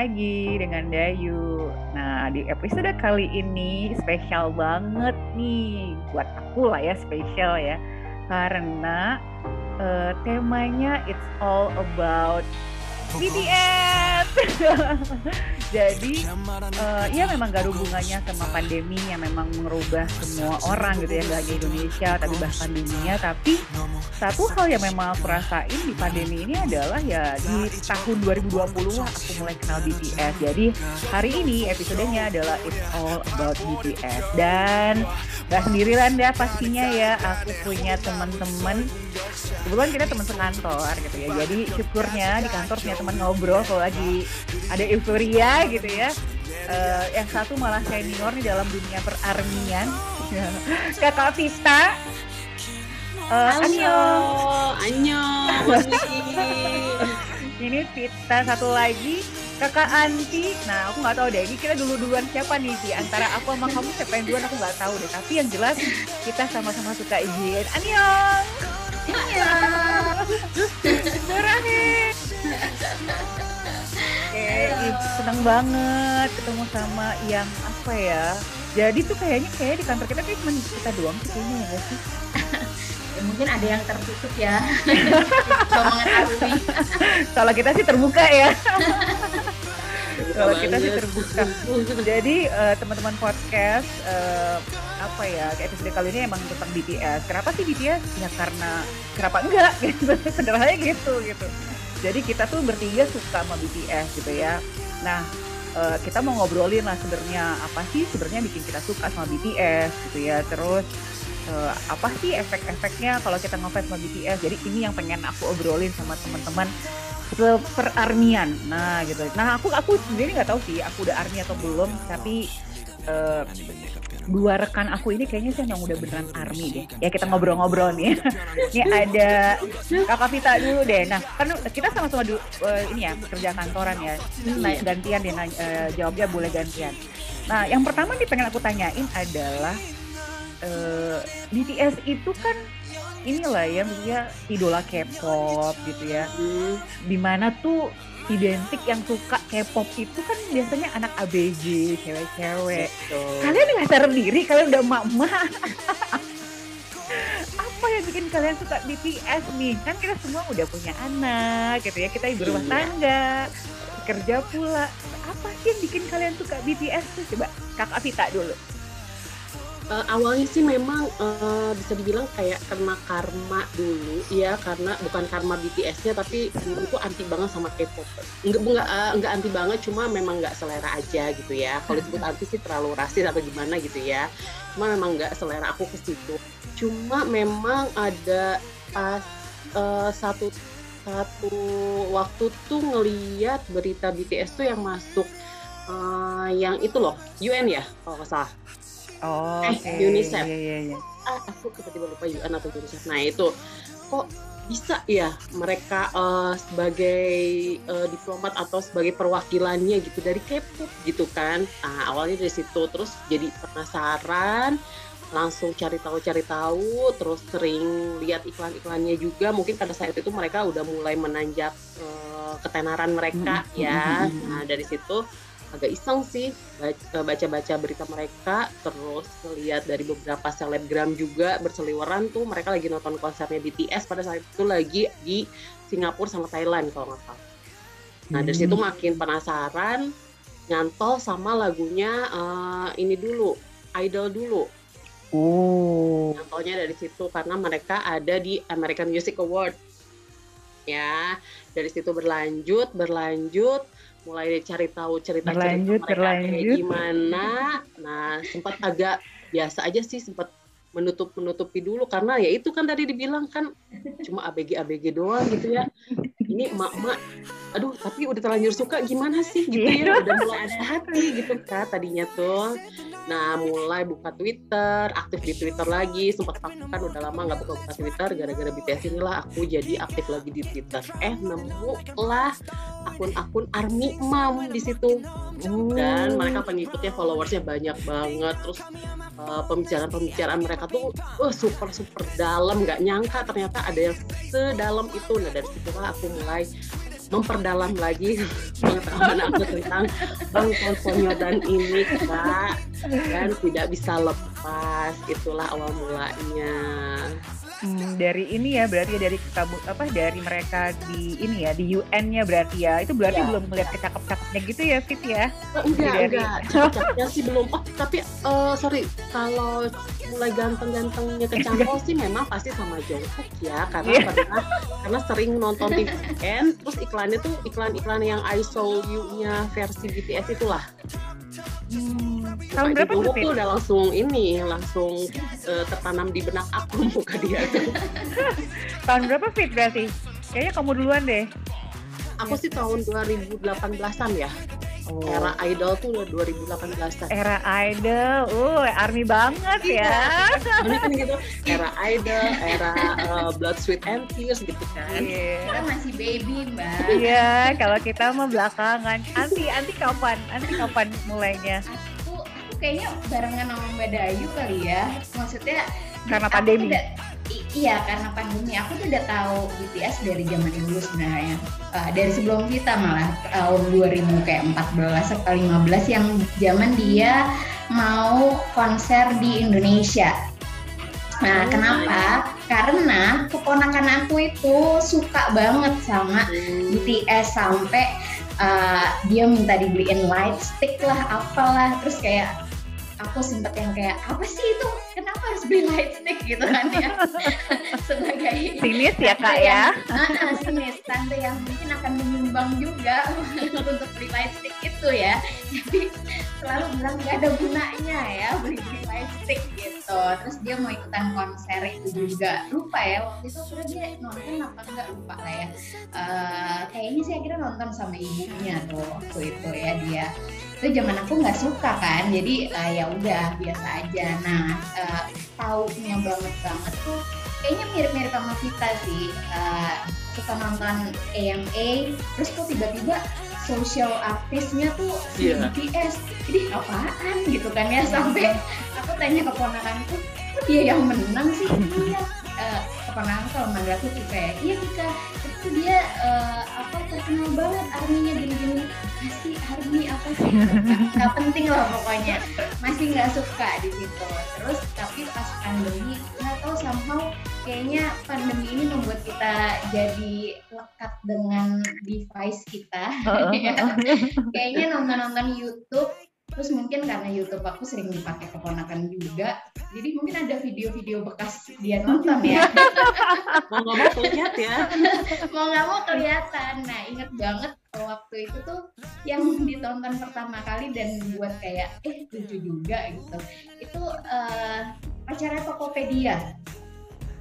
lagi dengan Dayu. Nah, di episode kali ini spesial banget nih buat aku lah ya, spesial ya. Karena uh, temanya it's all about BTS. Jadi uh, ya memang gak ada hubungannya sama pandemi yang memang merubah semua orang gitu ya, gak hanya Indonesia tapi bahkan dunia. Tapi satu hal yang memang aku rasain di pandemi ini adalah ya di tahun 2020 lah aku mulai kenal BTS. Jadi hari ini episodenya adalah It's All About BTS dan gak sendirian deh pastinya ya aku punya teman-teman kebetulan kita teman sekantor gitu ya jadi syukurnya di kantor punya teman ngobrol kalau lagi ada euforia gitu ya. Uh, yang satu malah senior di dalam dunia perarmian. Kakak Vista uh, Anyo. Anyo. Ini Vista satu lagi. Kakak Anti. Nah aku nggak tahu deh ini kita dulu duluan siapa nih di antara aku sama kamu siapa yang duluan? Aku nggak tahu deh. Tapi yang jelas kita sama-sama suka izin Annyeong Iya. Terakhir. Oke, seneng banget ketemu sama yang apa ya? Jadi tuh kayaknya kayak di kantor kita kayak cuma kita doang sih kayaknya ya gak sih? ya, mungkin ada yang tertutup ya. Kalau kita sih terbuka ya. Kalau kita sih terbuka. Jadi uh, teman-teman podcast uh, apa ya episode kali ini emang tentang BTS. Kenapa sih BTS? Ya karena kenapa enggak gitu. Sederhananya gitu gitu. Jadi kita tuh bertiga suka sama BTS gitu ya. Nah uh, kita mau ngobrolin lah sebenarnya apa sih sebenarnya bikin kita suka sama BTS gitu ya. Terus uh, apa sih efek-efeknya kalau kita ngefans sama BTS. Jadi ini yang pengen aku obrolin sama teman-teman seperarmian. Nah gitu. Nah aku aku sendiri nggak tahu sih aku udah army atau belum. Tapi uh, dua rekan aku ini kayaknya sih yang udah beneran army deh. Ya kita ngobrol-ngobrol nih. ini ada kakak Vita dulu deh. Nah kan kita sama-sama uh, ini ya kerja kantoran ya. Nah, gantian deh uh, jawabnya boleh gantian. Nah yang pertama nih pengen aku tanyain adalah uh, BTS itu kan inilah ya maksudnya idola K-pop gitu ya. Hmm. Di mana tuh identik yang suka K-pop itu kan biasanya anak ABG, cewek-cewek. Kalian nggak sadar diri, kalian udah mak-mak. Apa yang bikin kalian suka BTS nih? Kan kita semua udah punya anak gitu ya, kita ibu rumah iya. tangga, kerja pula. Apa sih yang bikin kalian suka BTS tuh? Coba Kakak Vita dulu uh, awalnya sih memang uh, bisa dibilang kayak karena karma dulu ya karena bukan karma BTS-nya tapi dulu tuh anti banget sama K-pop. Enggak enggak uh, enggak anti banget cuma memang nggak selera aja gitu ya. Kalau disebut anti sih terlalu rasis atau gimana gitu ya. Cuma memang nggak selera aku ke situ. Cuma memang ada pas uh, satu satu waktu tuh ngeliat berita BTS tuh yang masuk uh, yang itu loh UN ya kalau nggak salah Oh, eh, okay. UNICEF. Yeah, yeah, yeah. Ah, aku tiba-tiba lupa UN atau UNICEF. Nah itu kok bisa ya mereka uh, sebagai uh, diplomat atau sebagai perwakilannya gitu dari K-pop gitu kan. Nah, awalnya dari situ terus jadi penasaran langsung cari tahu cari tahu terus sering lihat iklan-iklannya juga mungkin pada saat itu mereka udah mulai menanjak uh, ketenaran mereka mm -hmm. ya nah dari situ agak iseng sih baca-baca berita mereka terus melihat dari beberapa selebgram juga berseliweran tuh mereka lagi nonton konsernya BTS pada saat itu lagi di Singapura sama Thailand kalau nggak salah. Nah dari situ hmm. makin penasaran nyantol sama lagunya uh, ini dulu Idol dulu. Oh. Nyantolnya dari situ karena mereka ada di American Music Award. Ya. Dari situ berlanjut berlanjut. Mulai cari tahu cerita cerita mereka berlanjut. kayak gimana. Nah sempat agak biasa aja sih sempat menutup menutupi dulu. Karena ya itu kan tadi dibilang kan cuma abg abg doang gitu ya ini emak emak aduh tapi udah terlanjur suka gimana sih gitu ya? Udah mulai ada hati gitu kan tadinya tuh. Nah mulai buka twitter aktif di twitter lagi. Sempat kan udah lama nggak buka buka twitter gara-gara BTS inilah aku jadi aktif lagi di twitter. Eh nemu lah akun-akun army mom di situ. Dan mereka pengikutnya followersnya banyak banget. Terus uh, pembicaraan-pembicaraan mereka tuh uh, super super dalam nggak nyangka ternyata ada yang sedalam itu. Nah dari situlah aku mulai memperdalam lagi pengetahuan aku tentang Bang Tontonyo dan ini kak. Dan tidak bisa lepas itulah awal mulanya Hmm, dari ini ya berarti ya dari kamu apa dari mereka di ini ya di UN-nya berarti ya itu berarti ya. belum melihat kecakep-cakepnya gitu ya Fit ya? Oh, enggak dari... enggak cakepnya sih belum oh tapi uh, sorry kalau mulai ganteng-gantengnya kecangkol sih memang pasti sama Jungkook ya karena yeah. pernah karena sering nonton TVN terus iklannya tuh iklan-iklan yang I Saw You-nya versi BTS itulah. Hmm, tahun berapa tuh? tuh udah langsung ini, langsung uh, tertanam di benak aku muka dia tuh. tahun berapa Fit berarti? Kayaknya kamu duluan deh. Aku sih tahun 2018-an ya. Oh. Era Idol tuh udah 2018 Era Idol, uh, army banget ya. Ini kan gitu, era Idol, era uh, Blood, Sweet and Tears gitu kan. Yeah. Kita masih baby mbak. Iya, yeah, kalau kita mah belakangan. Anti, anti kapan? Anti kapan mulainya? Aku, aku kayaknya barengan sama Mbak Dayu kali ya. Maksudnya karena pandemi. Udah, iya karena pandemi aku tuh udah tahu BTS dari zaman dulu sebenarnya uh, dari sebelum kita malah tahun 2000 kayak 14 atau 15 yang zaman dia mau konser di Indonesia Nah, oh, kenapa? Karena keponakan aku itu suka banget sama hmm. BTS sampai uh, dia minta dibeliin light stick lah, apalah, terus kayak aku sempet yang kayak apa sih itu? Kenapa harus beli light stick? Gitu kan ya. Sebagai sinis ya kak ya? Ah, sinis. Tante yang mungkin akan menyumbang juga untuk beli light stick itu ya. Jadi selalu bilang nggak ada gunanya ya beli beli light stick gitu. Terus dia mau ikutan konser itu juga. Lupa ya waktu itu kira dia nonton apa enggak lupa lah ya. Uh, kayaknya sih akhirnya nonton sama ibunya tuh waktu itu ya dia itu zaman aku nggak suka kan jadi uh, ya udah biasa aja. Nah uh, taunya banget banget tuh kayaknya mirip-mirip sama kita sih. Uh, suka nonton AMA terus kok tiba-tiba social artisnya tuh yeah. BTS jadi apaan? gitu kan ya sampai aku tanya ke ponakanku kok dia yang menang sih? Iya uh, keponakan kalau manggil aku tuh kayak iya kita itu dia uh, apa terkenal banget arminya gini-gini. Masih army apa sih? Nggak penting lah pokoknya. Masih nggak suka di situ. Terus tapi pas pandemi nggak tahu somehow kayaknya pandemi ini membuat kita jadi lekat dengan device kita. Kayaknya nonton-nonton YouTube terus mungkin karena YouTube aku sering dipakai keponakan juga jadi mungkin ada video-video bekas dia nonton ya. Mau nggak mau kelihatan ya? Mau nggak mau kelihatan. Nah inget banget waktu itu tuh yang ditonton pertama kali dan buat kayak eh lucu juga gitu. Itu uh, acara Tokopedia.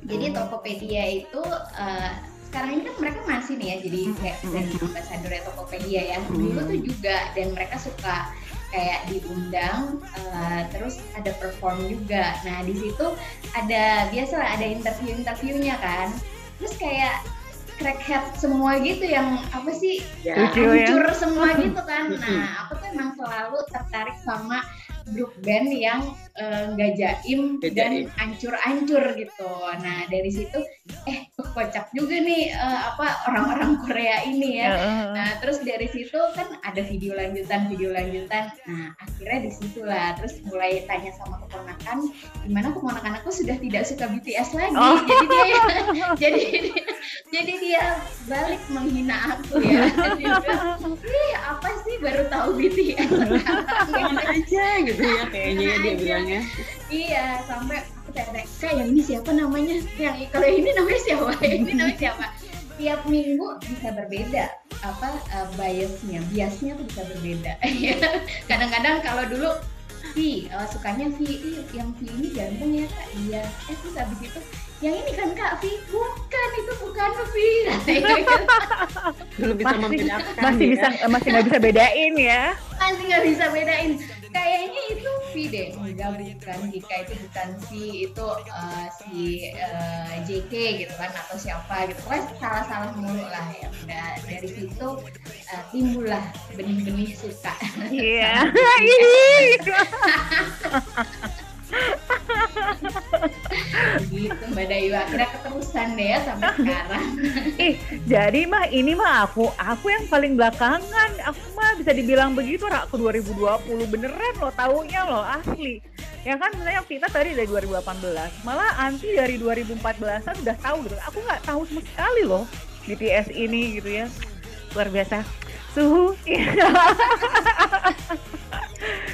Jadi hmm. Tokopedia itu uh, sekarang ini kan mereka masih nih ya jadi kayak dari ambasador Tokopedia ya. Dulu tuh juga dan mereka suka kayak diundang uh, terus ada perform juga nah di situ ada biasa ada interview interviewnya kan terus kayak crackhead semua gitu yang apa sih ya. hancur ya. semua gitu kan nah aku tuh emang selalu tertarik sama grup band yang nggak uh, jaim dan ancur-ancur gitu. Nah dari situ eh kocak juga nih uh, apa orang-orang Korea ini ya. Uh. Nah terus dari situ kan ada video lanjutan video lanjutan. Nah akhirnya di situlah terus mulai tanya sama keponakan, gimana keponakan aku sudah tidak suka BTS lagi. Oh. Jadi dia jadi jadi dia balik menghina aku ya. Ih apa sih baru tahu BTS? Gimana aja gitu ya kayaknya ya dia bilangnya. Iya sampai aku tanya kak yang ini siapa namanya? Yang kalau ini namanya siapa? ini namanya siapa? Tiap minggu bisa berbeda apa uh, biasnya, biasnya tuh bisa berbeda. Kadang-kadang kalau dulu Vi, uh, sukanya Vi, yang Vi ini ganteng ya kak? Iya. Eh terus habis itu yang ini kan Kak Vi bukan itu bukan Vi belum bisa masih, membedakan masih ya. bisa masih nggak bisa bedain ya masih nggak bisa bedain kayaknya itu Vi deh enggak bukan jika itu bukan Vi itu uh, si uh, eh, JK gitu kan atau siapa gitu. Kan salah-salah mulu lah ya. Udah dari situ uh, timbullah benih-benih suka. Iya gitu Mbak Dayu. Akhirnya keterusan deh ya sampai sekarang. Ih jadi mah ini mah aku aku yang paling belakangan. Aku mah bisa dibilang begitu aku 2020 beneran lo taunya lo asli. Ya kan sebenarnya kita tadi dari 2018 malah anti dari 2014an udah tahu gitu. Aku nggak tahu sama sekali loh BTS ini gitu ya. Luar biasa. Suhu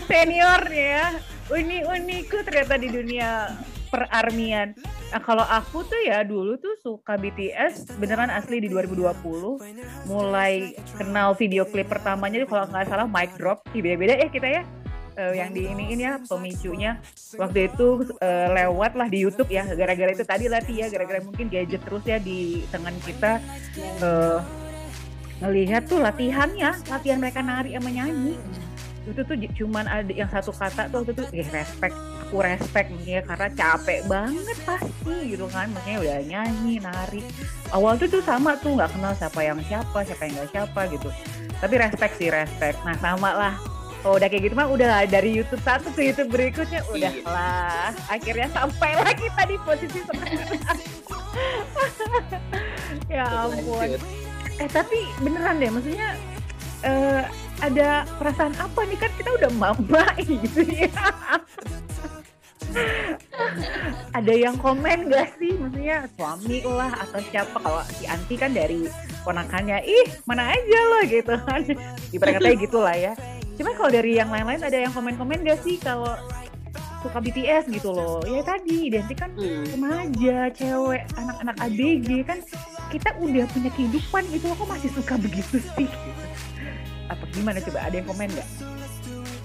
senior ya uni uniku ternyata di dunia perarmian. Nah kalau aku tuh ya dulu tuh suka BTS beneran asli di 2020 mulai kenal video klip pertamanya kalau nggak salah mic drop. Beda-beda ya kita ya. Uh, yang di ini ini ya pemicunya. Waktu itu uh, lewat lah di YouTube ya gara-gara itu tadi lah ya gara-gara mungkin gadget terus ya di tangan kita. Uh, ngelihat tuh latihannya latihan mereka nari sama nyanyi itu tuh cuman ada yang satu kata tuh waktu itu eh respect aku respect ya karena capek banget pasti gitu kan. Makanya udah nyanyi nari. Awal tuh tuh sama tuh nggak kenal siapa yang siapa siapa yang nggak siapa gitu. Tapi respect sih respect. Nah sama lah. Oh, udah kayak gitu mah udah dari YouTube satu ke YouTube berikutnya udah iya. lah. Akhirnya sampai lah kita di posisi sekarang ya ampun. eh tapi beneran deh maksudnya uh, ada perasaan apa nih? Kan kita udah mama gitu ya. Ada yang komen gak sih? Maksudnya suami lah atau siapa? Kalau si Anti kan dari ponakannya ih mana aja loh gitu kan. Ibaratnya gitu lah ya. Cuma kalau dari yang lain-lain ada yang komen-komen gak sih? Kalau suka BTS gitu loh. Ya tadi identik kan hmm. remaja cewek anak-anak ABG kan kita udah punya kehidupan gitu. Loh kok masih suka begitu sih gitu apa gimana? Coba ada yang komen nggak?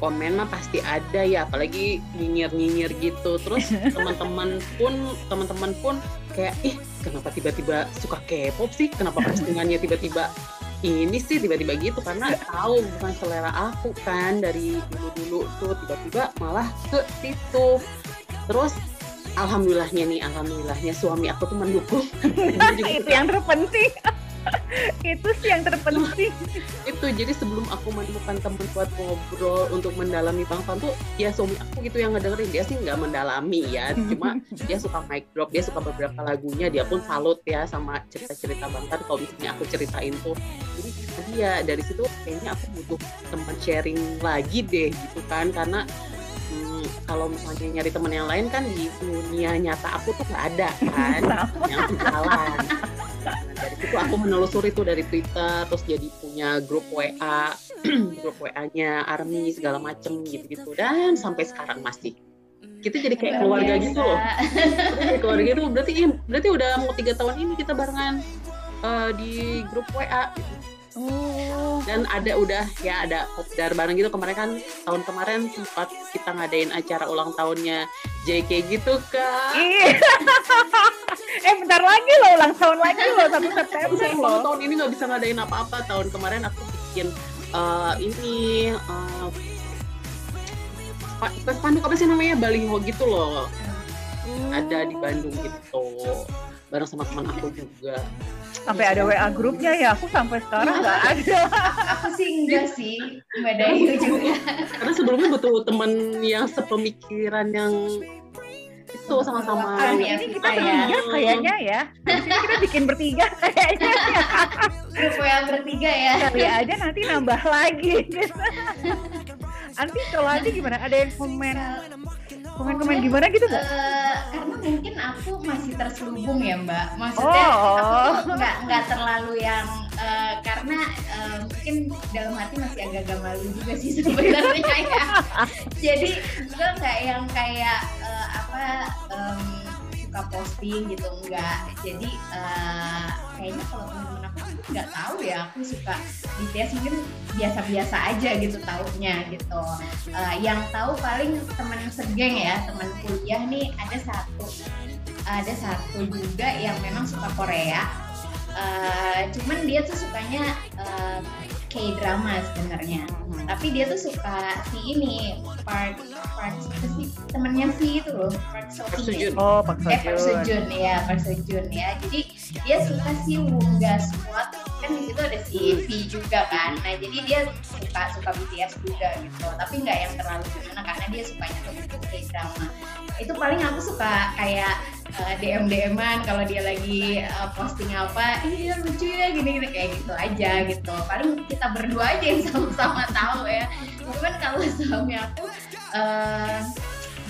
Komen mah pasti ada ya apalagi nyinyir nyinyir gitu. Terus teman-teman pun teman-teman pun kayak ih kenapa tiba-tiba suka K-pop sih? Kenapa postingannya tiba-tiba ini sih? Tiba-tiba gitu karena tahu bukan selera aku kan dari dulu-dulu tuh. Tiba-tiba malah ke situ. Terus alhamdulillahnya nih alhamdulillahnya suami aku tuh mendukung. Itu yang terpenting itu sih yang terpenting. Itu jadi sebelum aku menemukan teman buat ngobrol untuk mendalami bang Fan tuh ya suami aku gitu yang ngedengerin. Dia sih nggak mendalami ya cuma dia suka mic drop dia suka beberapa lagunya dia pun salut ya sama cerita-cerita bang Fan kalau misalnya aku ceritain tuh jadi dia. Dari situ kayaknya aku butuh teman sharing lagi deh gitu kan karena hmm, kalau misalnya nyari teman yang lain kan di dunia nyata aku tuh nggak ada kan yang jalan dari situ aku menelusuri tuh dari Twitter terus jadi punya grup WA grup WA-nya Army segala macem gitu-gitu. Dan sampai sekarang masih. Kita jadi kayak keluarga gitu loh. Keluarga itu berarti berarti udah mau tiga tahun ini kita barengan uh, di grup WA gitu. Oh. Dan ada udah ya ada kopdar bareng gitu. Kemarin kan tahun kemarin sempat kita ngadain acara ulang tahunnya JK gitu kak. Iya. eh bentar lagi loh ulang tahun lagi loh satu September loh. Tahun ini nggak bisa ngadain apa-apa. Tahun kemarin aku bikin uh, ini uh, spanduk apa sih namanya baliho gitu loh. Hmm. Ada di Bandung gitu bareng sama teman aku juga sampai ada WA grupnya ya aku sampai sekarang nggak ya, ada aku sih enggak sih mbak Dayu juga karena sebelumnya butuh teman yang sepemikiran yang itu sama-sama kali ini kita ya. bertiga kayaknya ya di sini kita bikin bertiga kayaknya grup WA bertiga ya kali aja nanti nambah lagi nanti kalau aja gimana ada yang komen komen-komen gimana gitu nggak? Uh, karena mungkin aku masih terselubung ya mbak. Maksudnya oh. aku nggak nggak terlalu yang uh, karena uh, mungkin dalam hati masih agak-agak malu juga sih sebenarnya ya. Jadi gue nggak yang kayak uh, apa um, suka posting gitu enggak. Jadi uh, kayaknya kalau teman-teman aku nggak tahu ya aku suka BTS mungkin biasa-biasa aja gitu taunya gitu uh, yang tahu paling teman segeng ya teman kuliah nih ada satu ada satu juga yang memang suka Korea uh, cuman dia tuh sukanya uh, K-drama sebenarnya. Hmm. Tapi dia tuh suka si ini Park Park si temennya si itu loh Park Sojun. Oh Park Sojun. Eh Park Sojun ya Park Sojun ya. Jadi dia suka si Wonga Squad di situ ada si V juga kan. Nah jadi dia suka suka BTS juga gitu. Tapi nggak yang terlalu gimana karena dia sukanya tuh k drama. Itu paling aku suka kayak uh, DM DMan kalau dia lagi uh, posting apa iya lucu ya gini gini kayak gitu aja gitu. Paling kita berdua aja yang sama-sama tahu ya. Cuman kalau suami aku uh,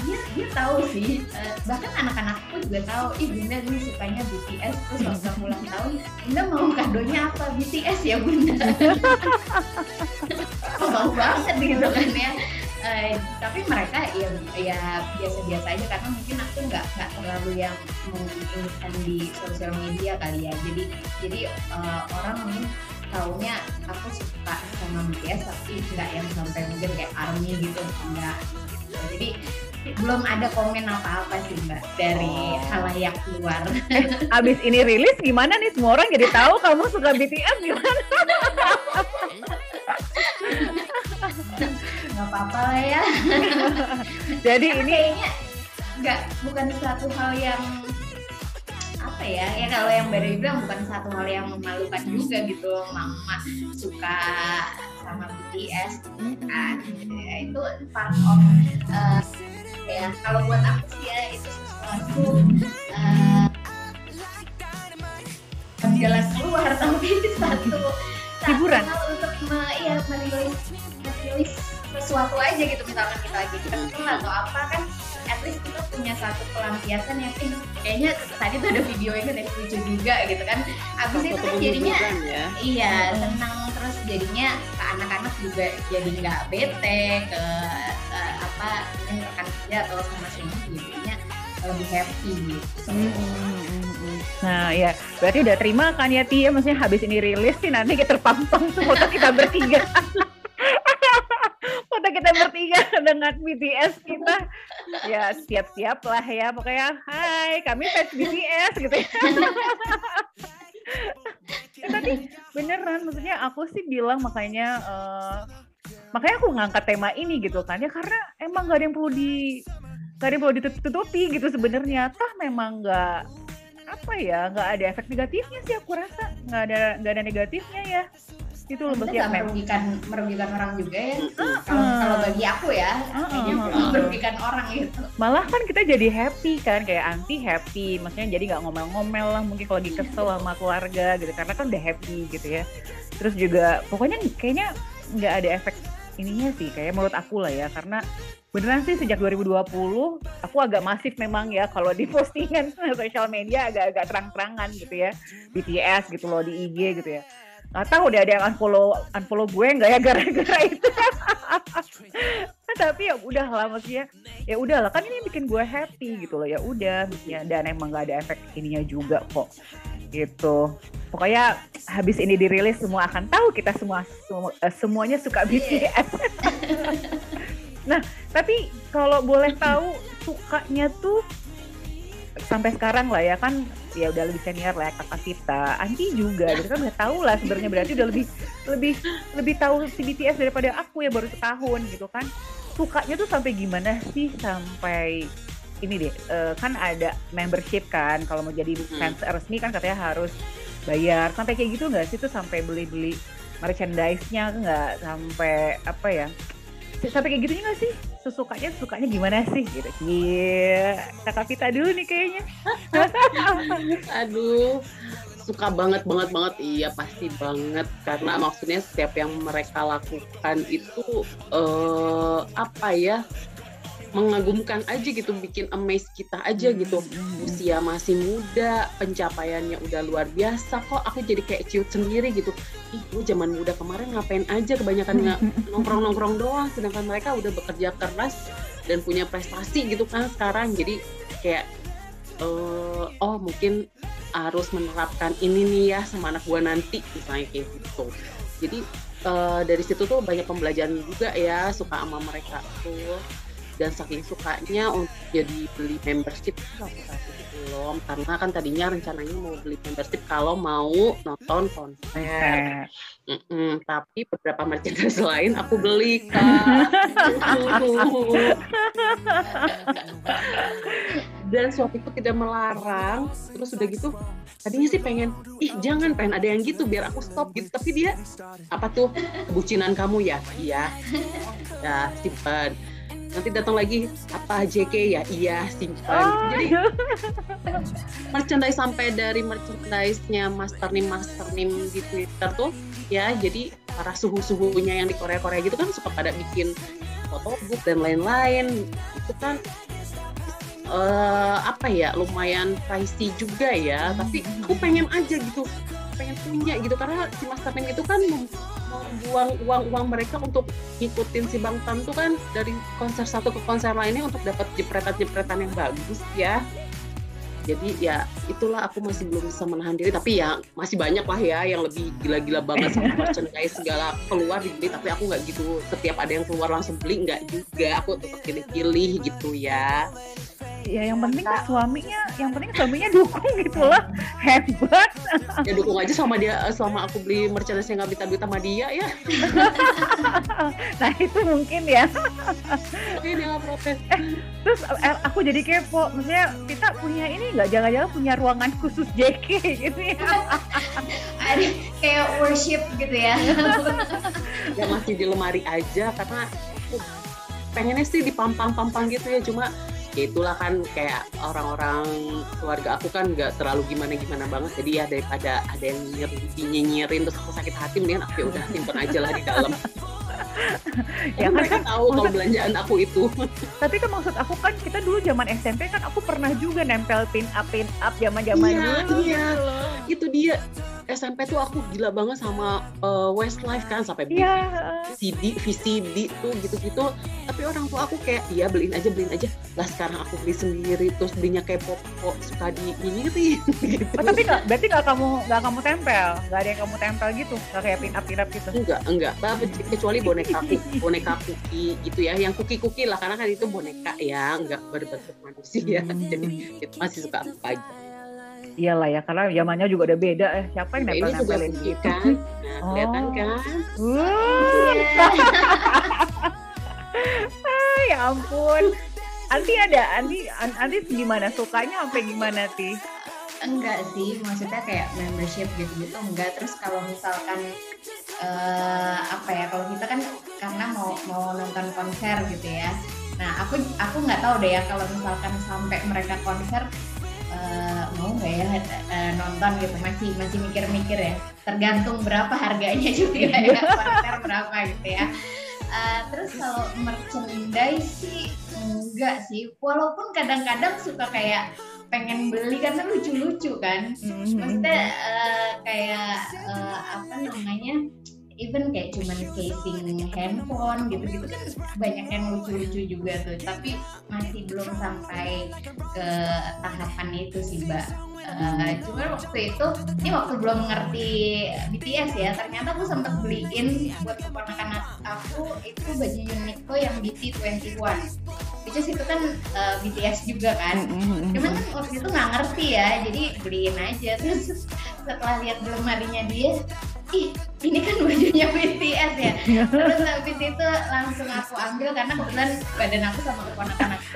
dia dia tahu sih uh, bahkan anak-anakku juga tahu ih bunda ini sukanya BTS terus waktu ulang tahun bunda mau kadonya apa? BTS ya bunda. Oh, banget gitu kan ya. Uh, tapi mereka ya ya biasa-biasa aja karena mungkin aku nggak nggak terlalu yang menginginkan di sosial media kali ya. Jadi jadi uh, orang mungkin taunya aku suka sama BTS tapi nggak yang sampai mungkin kayak army gitu enggak jadi belum ada komen apa-apa sih mbak dari oh. halayak luar. Abis ini rilis gimana nih semua orang jadi tahu kamu suka BTS gimana? Gak apa-apa lah ya. jadi ini kayaknya nggak bukan suatu hal yang apa ya ya kalau yang baru bilang bukan satu hal yang memalukan juga gitu mama suka sama BTS gitu kan itu part of uh, ya kalau buat aku sih ya itu sesuatu uh, jalan keluar tapi satu hiburan? untuk me, ya merilis merilis sesuatu aja gitu misalkan kita lagi kesel atau apa kan at least kita punya satu pelampiasan yang eh, kayaknya tadi tuh ada video yang ada lucu juga gitu kan. Abis itu kan jadinya ya. iya senang. Terus jadinya ke anak-anak juga jadi nggak bete ke uh, apa rekan kerja atau sama sini jadinya lebih happy gitu. Hmm, hmm, hmm, nah ya berarti udah terima kan ya Tia maksudnya habis ini rilis sih nanti kita terpampang foto kita bertiga foto kita bertiga dengan BTS kita. Ya siap-siap lah ya pokoknya. Hai kami fans BTS gitu ya. Ya, tapi beneran maksudnya aku sih bilang makanya uh, makanya aku ngangkat tema ini gitu kan ya karena emang gak ada yang perlu di gak ada yang perlu ditutupi gitu sebenarnya. Toh memang nggak apa ya nggak ada efek negatifnya sih aku rasa. Nggak ada nggak ada negatifnya ya itu loh bagi merugikan merugikan orang juga ya. Uh, kalau uh, kalau bagi aku ya uh, uh, uh, merugikan orang gitu. Malah kan kita jadi happy kan kayak anti happy. Maksudnya jadi nggak ngomel-ngomel lah mungkin kalau lagi kesel sama keluarga gitu. Karena kan udah happy gitu ya. Terus juga pokoknya kayaknya nggak ada efek ininya sih kayak menurut aku lah ya. Karena beneran sih sejak 2020 aku agak masif memang ya. Kalau di postingan sosial media agak-agak terang-terangan gitu ya. BTS gitu loh di IG gitu ya nggak tahu udah ada yang unfollow unfollow gue nggak ya gara-gara itu. Tapi ya udah lah maksudnya ya udah lah. Kan ini bikin gue happy gitu loh ya udah. Ya dan emang nggak ada efek ininya juga kok gitu. Pokoknya habis ini dirilis semua akan tahu kita semua, semua uh, semuanya suka BTS nah tapi kalau boleh tahu sukanya tuh sampai sekarang lah ya. Kan ya udah lebih senior lah kakak kita Anti juga gitu kan udah tahu lah sebenarnya berarti udah lebih lebih lebih tahu si BTS daripada aku ya baru setahun gitu kan. Sukanya tuh sampai gimana sih? Sampai ini deh uh, kan ada membership kan kalau mau jadi fans resmi kan katanya harus bayar. Sampai kayak gitu nggak sih tuh sampai beli-beli merchandise-nya nggak? Sampai apa ya sampai kayak gitunya gak sih? Sesukanya sukanya gimana sih? Gitu. Iya kakak Vita dulu nih kayaknya. Aduh. Suka banget banget banget. Iya pasti banget. Karena maksudnya setiap yang mereka lakukan itu uh, apa ya mengagumkan aja gitu bikin amaze kita aja hmm, gitu. hmm. usia masih muda pencapaiannya udah luar biasa kok. Aku jadi kayak ciut sendiri gitu. Ih lu zaman muda kemarin ngapain aja kebanyakan nggak nongkrong nongkrong doang sedangkan mereka udah bekerja keras dan punya prestasi gitu kan sekarang. Jadi kayak uh, oh mungkin harus menerapkan ini nih ya sama anak gua nanti misalnya kayak gitu. Jadi uh, dari situ tuh banyak pembelajaran juga ya suka sama mereka tuh dan saking sukanya untuk jadi beli membership. Aku itu belum karena kan tadinya rencananya mau beli membership kalau mau nonton konser. Mm -mm, tapi beberapa merchandise lain aku beli dan suamiku tidak melarang. Terus udah gitu tadinya sih pengen ih jangan pengen ada yang gitu biar aku stop gitu. Tapi dia apa tuh? Kebucinan kamu ya? Iya. Ya simpan nanti datang lagi apa JK ya iya simpan. Oh. jadi merchandise sampai dari merchandise-nya Master Nim Master Nim di Twitter tuh ya jadi para suhu-suhunya yang di Korea-Korea gitu kan suka pada bikin foto book dan lain-lain. Itu kan uh, apa ya lumayan pricey juga ya. Tapi aku pengen aja gitu pengen punya gitu. Karena si Master Nim itu kan membuang uang-uang mereka untuk ngikutin si Bang Tan tuh kan dari konser satu ke konser lainnya untuk dapat jepretan-jepretan yang bagus ya. Jadi ya itulah aku masih belum bisa menahan diri. Tapi ya masih banyak lah ya yang lebih gila-gila banget sama merchandise segala keluar dibeli. Tapi aku nggak gitu. Setiap ada yang keluar langsung beli nggak juga. Aku tetap pilih-pilih gitu ya ya yang penting kan suaminya yang penting suaminya dukung gitu lah hebat. Ya dukung aja sama dia selama aku beli merchandise yang nggak bisa duit sama dia ya. Nah itu mungkin ya. Oke dia nggak protes. Eh, terus eh, aku jadi kepo. Maksudnya kita punya ini nggak? Jangan-jangan punya ruangan khusus JK gitu ya? Ada kayak worship gitu ya. Ya masih di lemari aja karena pengennya sih dipampang-pampang gitu ya. Cuma ya itulah kan kayak orang-orang keluarga aku kan nggak terlalu gimana gimana banget. Jadi ya daripada ada yang nyinyirin terus aku sakit hati mendingan aku ya udah simpen aja lah di dalam ya kan mereka tahu maksud, kalau belanjaan aku itu tapi kan maksud aku kan kita dulu zaman SMP kan aku pernah juga nempel pin up pin up zaman zaman iya, dulu iya. itu dia SMP tuh aku gila banget sama uh, Westlife kan sampai beli yeah. CD, VCD tuh gitu-gitu. Tapi orang tua aku kayak iya beliin aja beliin aja. Lah sekarang aku beli sendiri terus belinya kayak pop kok suka di ini gitu. Oh, tapi nggak berarti nggak kamu nggak kamu tempel, nggak ada yang kamu tempel gitu, nggak kayak pin up pin up gitu? Enggak enggak. Kecuali boneka boneka kuki gitu ya, yang kuki kuki lah karena kan itu boneka ya, nggak berbentuk manusia. Jadi itu masih suka aku aja iyalah ya karena zamannya juga udah beda eh siapa yang nempel nempelin gitu kan nah, oh. kelihatan kan uh. ah, ya ampun Anti ada Anti Anti gimana sukanya sampai gimana sih enggak sih maksudnya kayak membership gitu gitu enggak. Terus kalau misalkan uh, apa ya kalau kita kan karena mau mau nonton konser gitu ya. Nah aku aku nggak tahu deh ya kalau misalkan sampai mereka konser uh, mau nggak ya uh, nonton gitu. Masih masih mikir-mikir ya. Tergantung berapa harganya juga ya konser berapa gitu ya. Uh, terus kalau merchandise sih enggak sih. Walaupun kadang-kadang suka kayak pengen beli karena lucu-lucu kan. Mm-hmm. maksudnya uh, kayak uh, apa namanya even kayak cuman casing handphone gitu-gitu kan banyak yang lucu-lucu juga tuh. Tapi masih belum sampai ke tahapan itu sih mbak uh, cuman waktu itu ini waktu belum ngerti BTS ya ternyata aku sempat beliin buat keponakan aku itu baju Uniqlo yang BT21 itu itu kan uh, eh, BTS juga kan. Cuman kan waktu itu nggak ngerti ya jadi beliin aja. Terus setelah lihat belum harinya dia ih ini kan bajunya BTS ya. Terus habis itu langsung aku ambil karena kebetulan badan aku sama keponakan aku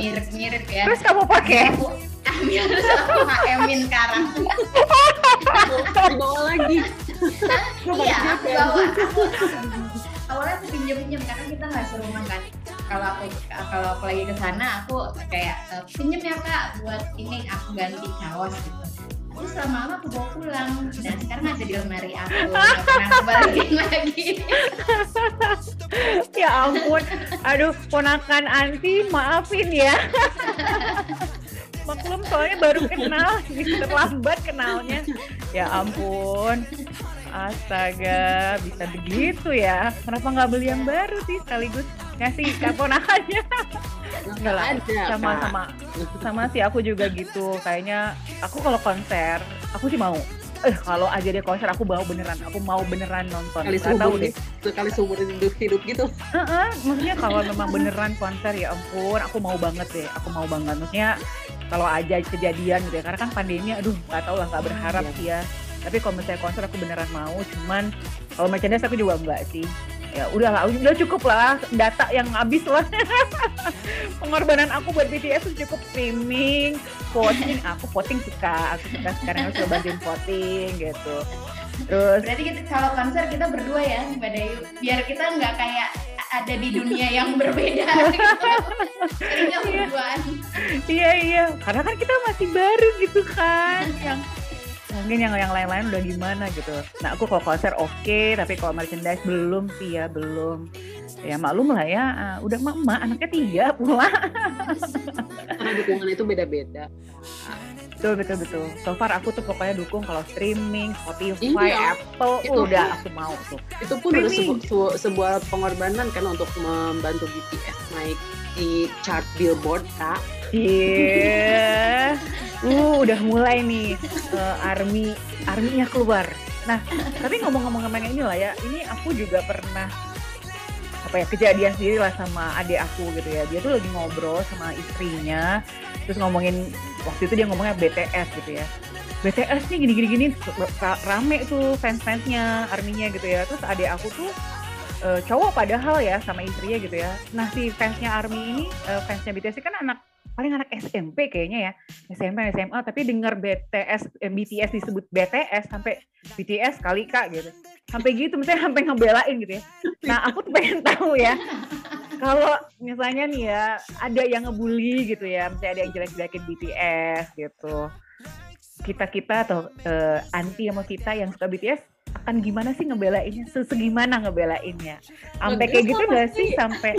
mirip-mirip ya. Terus kamu pakai? Aku ambil terus aku HM-in sekarang dibawa lagi. Iya aku bawa aku awalnya aku pinjam-pinjam karena kita nggak serumah kan kalau aku kalau aku lagi ke sana aku kayak eh, pinjam ya kak buat ini aku ganti kaos gitu terus lama-lama aku bawa pulang. Dan sekarang ada di lemari aku. Pernah aku balikin lagi. Ya ampun. Aduh ponakan anti maafin ya. Maklum soalnya baru kenal terlambat kenalnya. Ya ampun. Astaga bisa begitu ya. Kenapa nggak beli yang baru sih sekaligus ngasih keponakannya Enggak lah, sama sama sama sih aku juga gitu. Kayaknya aku kalau konser, aku sih mau. Eh kalau aja deh konser aku mau beneran, aku mau beneran nonton. Kali seumur deh. Kali seumur hidup hidup gitu. Uh -uh, maksudnya kalau memang beneran konser ya ampun, aku mau banget deh. Aku mau banget. Maksudnya kalau aja kejadian gitu ya, karena kan pandemi, aduh nggak tau lah, nggak berharap iya. sih ya. Tapi kalau misalnya konser aku beneran mau, cuman kalau merchandise aku juga enggak sih ya udahlah udah cukup lah data yang habis lah. Pengorbanan aku buat BTS itu cukup streaming voting. Aku voting suka aku suka sekarang harus bantuin voting gitu. Terus berarti kita kalau konser kita berdua ya Mbak Dayu biar kita nggak kayak ada di dunia yang berbeda. Gitu. iya iya. Karena kan kita masih baru gitu kan yang mungkin yang yang lain-lain udah gimana gitu. Nah aku kalau konser oke okay, tapi kalau merchandise belum sih ya belum. Ya maklum lah ya uh, udah mama anaknya tiga pula. Karena dukungan itu beda-beda. Betul betul betul. So far aku tuh pokoknya dukung kalau streaming Spotify iya, Apple itu, udah aku mau tuh. itu pun udah sebu sebu sebuah pengorbanan kan untuk membantu BTS naik di chart Billboard kak iya. Yeah. uh udah mulai nih uh, army arminya keluar. Nah tapi ngomong-ngomong ngomong ini lah ya ini aku juga pernah apa ya kejadian sendiri lah sama adik aku gitu ya. Dia tuh lagi ngobrol sama istrinya terus ngomongin waktu itu dia ngomongnya BTS gitu ya. BTS nih gini gini gini rame tuh fans fansnya arminya gitu ya. Terus adik aku tuh uh, cowok padahal ya sama istrinya gitu ya. Nah si fansnya army ini uh, fansnya BTS kan anak paling anak SMP kayaknya ya. SMP SMA tapi dengar BTS eh, BTS disebut BTS sampai BTS kali kak gitu. Sampai gitu misalnya sampai ngebelain gitu ya. Nah aku tuh pengen tahu ya kalau misalnya nih ya ada yang ngebully gitu ya, misalnya ada yang jelek-jelekin BTS gitu, kita kita atau uh, anti sama kita yang suka BTS akan gimana sih ngebelainnya? Sesegimana ngebelainnya? Sampai kayak gitu gak sih? Sampai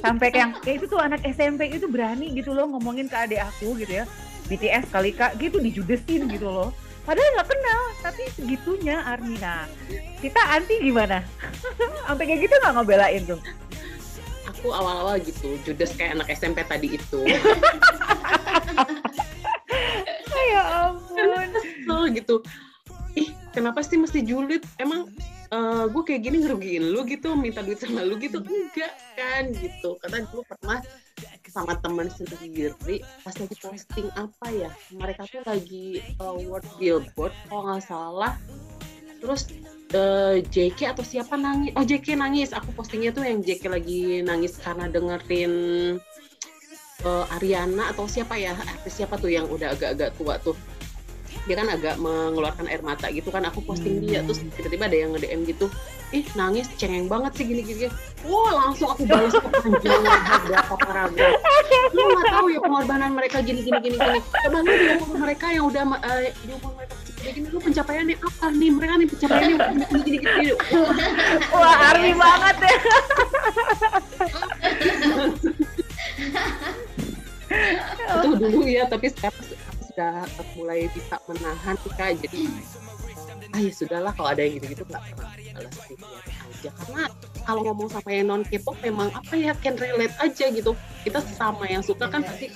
sampai kayak kayak itu tuh anak SMP itu berani gitu loh ngomongin ke adik aku gitu ya. BTS kali kak gitu dijudesin gitu loh. Padahal nggak kenal, tapi segitunya Armina. Kita anti gimana? Sampai kayak gitu nggak ngebelain tuh? aku awal-awal gitu judes kayak anak SMP tadi itu ya ampun gitu ih kenapa sih mesti julid? Emang uh, gue kayak gini ngerugiin lu gitu minta duit sama lu gitu? Enggak kan gitu. Karena dulu pernah sama teman sendiri pas lagi posting apa ya mereka tuh lagi uh, world billboard kalau nggak salah. Terus uh, eh, JK atau siapa nangis oh JK nangis. Aku postingnya tuh yang JK lagi nangis karena dengerin uh, Ariana atau siapa ya artis siapa tuh yang udah agak-agak tua tuh dia kan agak mengeluarkan air mata gitu kan aku posting dia terus tiba-tiba ada yang nge-DM gitu ih nangis cengeng banget sih gini gini wah langsung aku balas kepanjangan berapa paragraf lu nggak tahu ya pengorbanan mereka gini gini gini gini. Coba lu di mereka yang udah uh, di mereka kayak gini lu pencapaiannya apa nih? Mereka nih pencapaiannya gini gini gini, gini. wah army banget ya. Itu dulu ya tapi sekarang sudah mulai bisa menahan kak jadi ah ya sudahlah kalau ada yang gitu-gitu nggak pernah balas aja. Karena kalau ngomong sama yang non K-pop memang apa ya can relate aja gitu. Kita sama yang suka kan pasti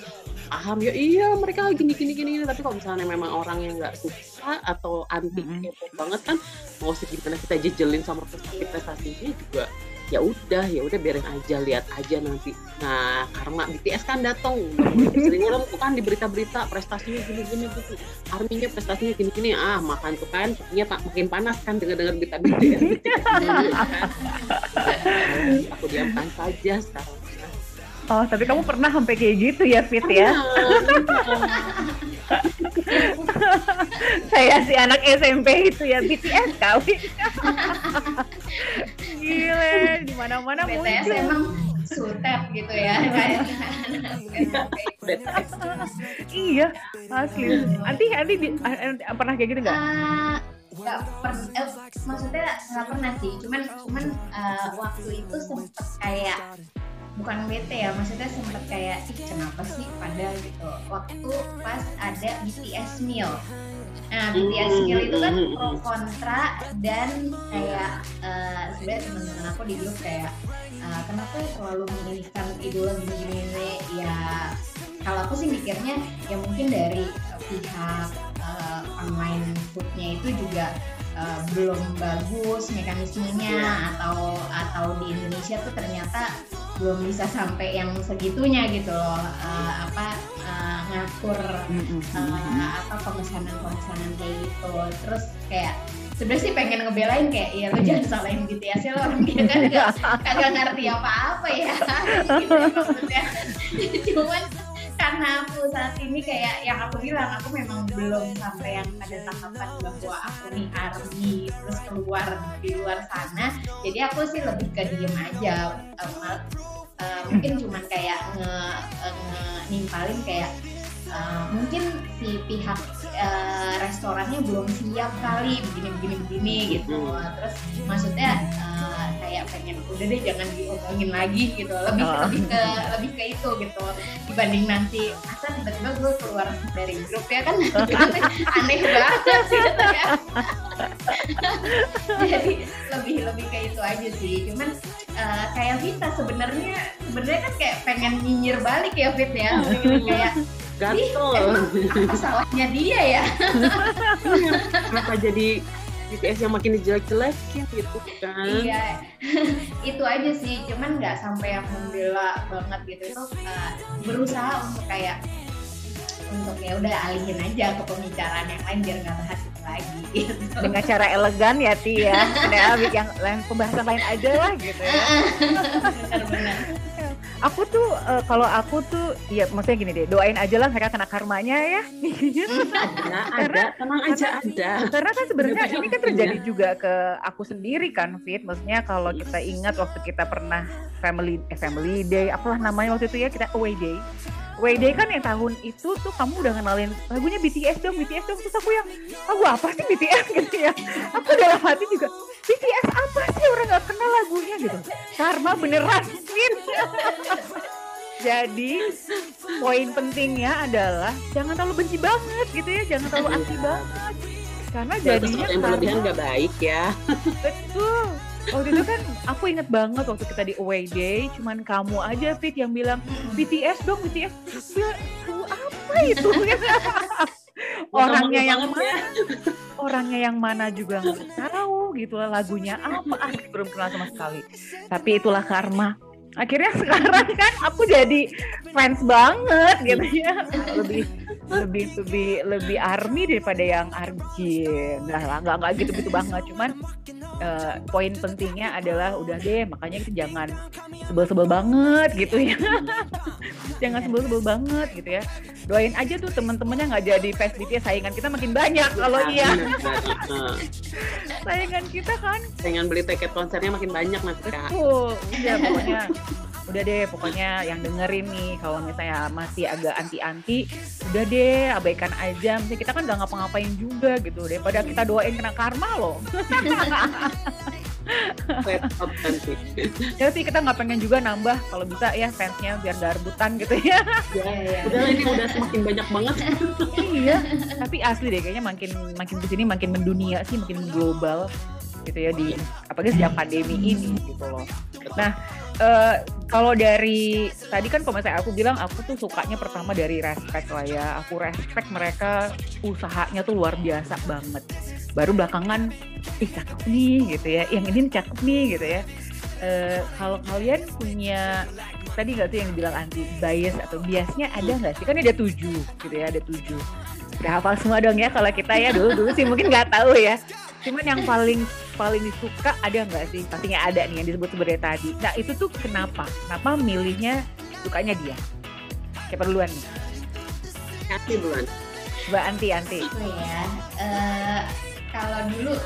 paham ya iya mereka gini gini gini tapi kalau misalnya memang orang yang nggak suka atau anti K-pop banget kan mau segimana kita jejelin sama prestasi prestasinya juga ya udah ya udah biarin aja lihat aja nanti. Nah karena BTS kan datang sering orang tuh kan di berita-berita prestasinya gini-gini gitu. Arminya prestasinya gini-gini. Ah makan tuh kan ya pak makin panas kan dengar-dengar berita BTS aku diamkan saja sekarang. Oh, tapi kamu pernah sampai kayak gitu ya, Fit ya? Saya si anak SMP itu ya BTS kali. Gile, di mana-mana muncul. BTS emang sultep gitu ya iya asli. Nanti nanti pernah kayak gitu nggak? Uh, nggak pernah. Eh, maksudnya nggak pernah sih. Cuman cuman uh, waktu itu sempet kayak bukan bete ya maksudnya sempet kayak ih kenapa sih? Pada gitu waktu pas ada BTS meal. Nah BTS meal itu kan pro kontra dan kayak uh, sebenarnya teman-teman aku di grup kayak uh, kenapa selalu menginginkan idola gini-gini ya kalau aku sih mikirnya ya mungkin dari pihak uh, online foodnya itu juga uh, belum bagus mekanismenya yeah. atau atau di Indonesia tuh ternyata belum bisa sampai yang segitunya gitu loh uh, apa uh, ngatur uh, apa pemesanan pemesanan kayak gitu. Terus kayak sebenarnya sih pengen ngebelain kayak ya lo jangan salahin BTS ya lo orang dia kan gak, kagak ngerti apa-apa ya. Gitu maksudnya. Cuman karena aku saat ini kayak yang aku bilang aku memang belum sampai yang ada tahapan bahwa aku nih army terus keluar di luar sana. Jadi aku sih lebih ke diem aja um, uh, mungkin cuman kayak nge, nge nimpalin kayak uh, mungkin si pihak uh, restorannya belum siap kali begini begini begini gitu. Hmm. terus maksudnya uh, kayak pengen udah deh jangan diomongin lagi gitu. Lebih oh. lebih ke lebih ke itu gitu. Dibanding nanti asal tiba-tiba gue keluar dari grup ya kan? Aneh banget gitu ya. Jadi lebih lebih ke itu aja sih. Cuman uh, kayak Vita sebenarnya sebenarnya kan kayak pengen nyinyir balik ya Fit ya kayak Gatel. Apa salahnya dia ya? Kenapa jadi BTS yang makin dijelek-jelekin gitu kan? Iya, itu aja sih. Cuman nggak sampai yang membela banget gitu. Itu uh, berusaha untuk kayak untuk ya udah alihin aja ke pembicaraan yang lain biar nggak bahas itu lagi gitu. dengan cara elegan ya Ti ya ada yang lain pembahasan lain aja lah gitu ya benar-benar aku tuh uh, kalau aku tuh ya maksudnya gini deh doain aja lah mereka kena karmanya ya. Ada ada tenang aja ada. karena kan sebenarnya ini kan terjadi juga ke aku sendiri kan Fit. Maksudnya kalau kita ingat waktu kita pernah family eh, family day apalah namanya waktu itu ya kita away day WD kan yang tahun itu tuh kamu udah kenalin lagunya BTS dong, BTS dong. Terus aku yang, lagu apa sih BTS gitu ya. Aku dalam hati juga, BTS apa sih orang gak kenal lagunya gitu. Karma beneran sih. Jadi poin pentingnya adalah jangan terlalu benci banget gitu ya, jangan terlalu anti banget. Karena jadinya yang berlebihan gak baik ya. Betul waktu itu kan aku inget banget waktu kita di away day cuman kamu aja Fit yang bilang BTS dong BTS ya apa itu? Orangnya yang mana? Orangnya yang mana juga nggak tahu gitu lagunya apa? Ah, belum kenal sama sekali. Tapi itulah karma. Akhirnya sekarang kan aku jadi fans banget gitu ya. Lebih lebih lebih lebih army daripada yang arjin. Nah lah nggak nggak gitu gitu banget. Cuman uh, poin pentingnya adalah udah deh makanya kita jangan sebel-sebel banget gitu ya. Jangan sebel-sebel banget gitu ya. Doain aja tuh temen-temennya nggak jadi fans BTS. Saingan kita makin banyak kalau iya. saingan kita kan. Saingan beli tiket konsernya makin banyak kak. Betul. Ya pokoknya. Udah deh pokoknya yang dengerin nih. Kalau misalnya masih agak anti-anti udah deh abaikan aja misalnya kita kan nggak ngapa-ngapain juga gitu daripada kita doain kena karma loh ya sih kita nggak pengen juga nambah kalau bisa ya fansnya biar gak rebutan gitu ya. ya, ya. Udah ini udah semakin banyak banget. iya. Tapi asli deh kayaknya makin makin ke sini makin mendunia sih, makin global gitu ya di apalagi sejak pandemi ini gitu loh. Nah uh, kalau dari tadi kan kalau misalnya aku bilang aku tuh sukanya pertama dari respect lah ya. Aku respect mereka usahanya tuh luar biasa banget. Baru belakangan ih cakep nih gitu ya. Yang ini cakep nih gitu ya. Uh, kalau kalian punya tadi nggak tuh yang dibilang anti bias atau biasnya ada nggak sih kan ada tujuh gitu ya ada tujuh udah hafal semua dong ya kalau kita ya dulu dulu sih mungkin nggak tahu ya cuman yang paling paling disuka ada nggak sih? Pastinya ada nih yang disebut sebenarnya tadi. Nah itu tuh kenapa? Kenapa milihnya sukanya dia? Siapa duluan nih? Anti duluan. Mbak Anti, Anti. Oh ya, uh, kalau dulu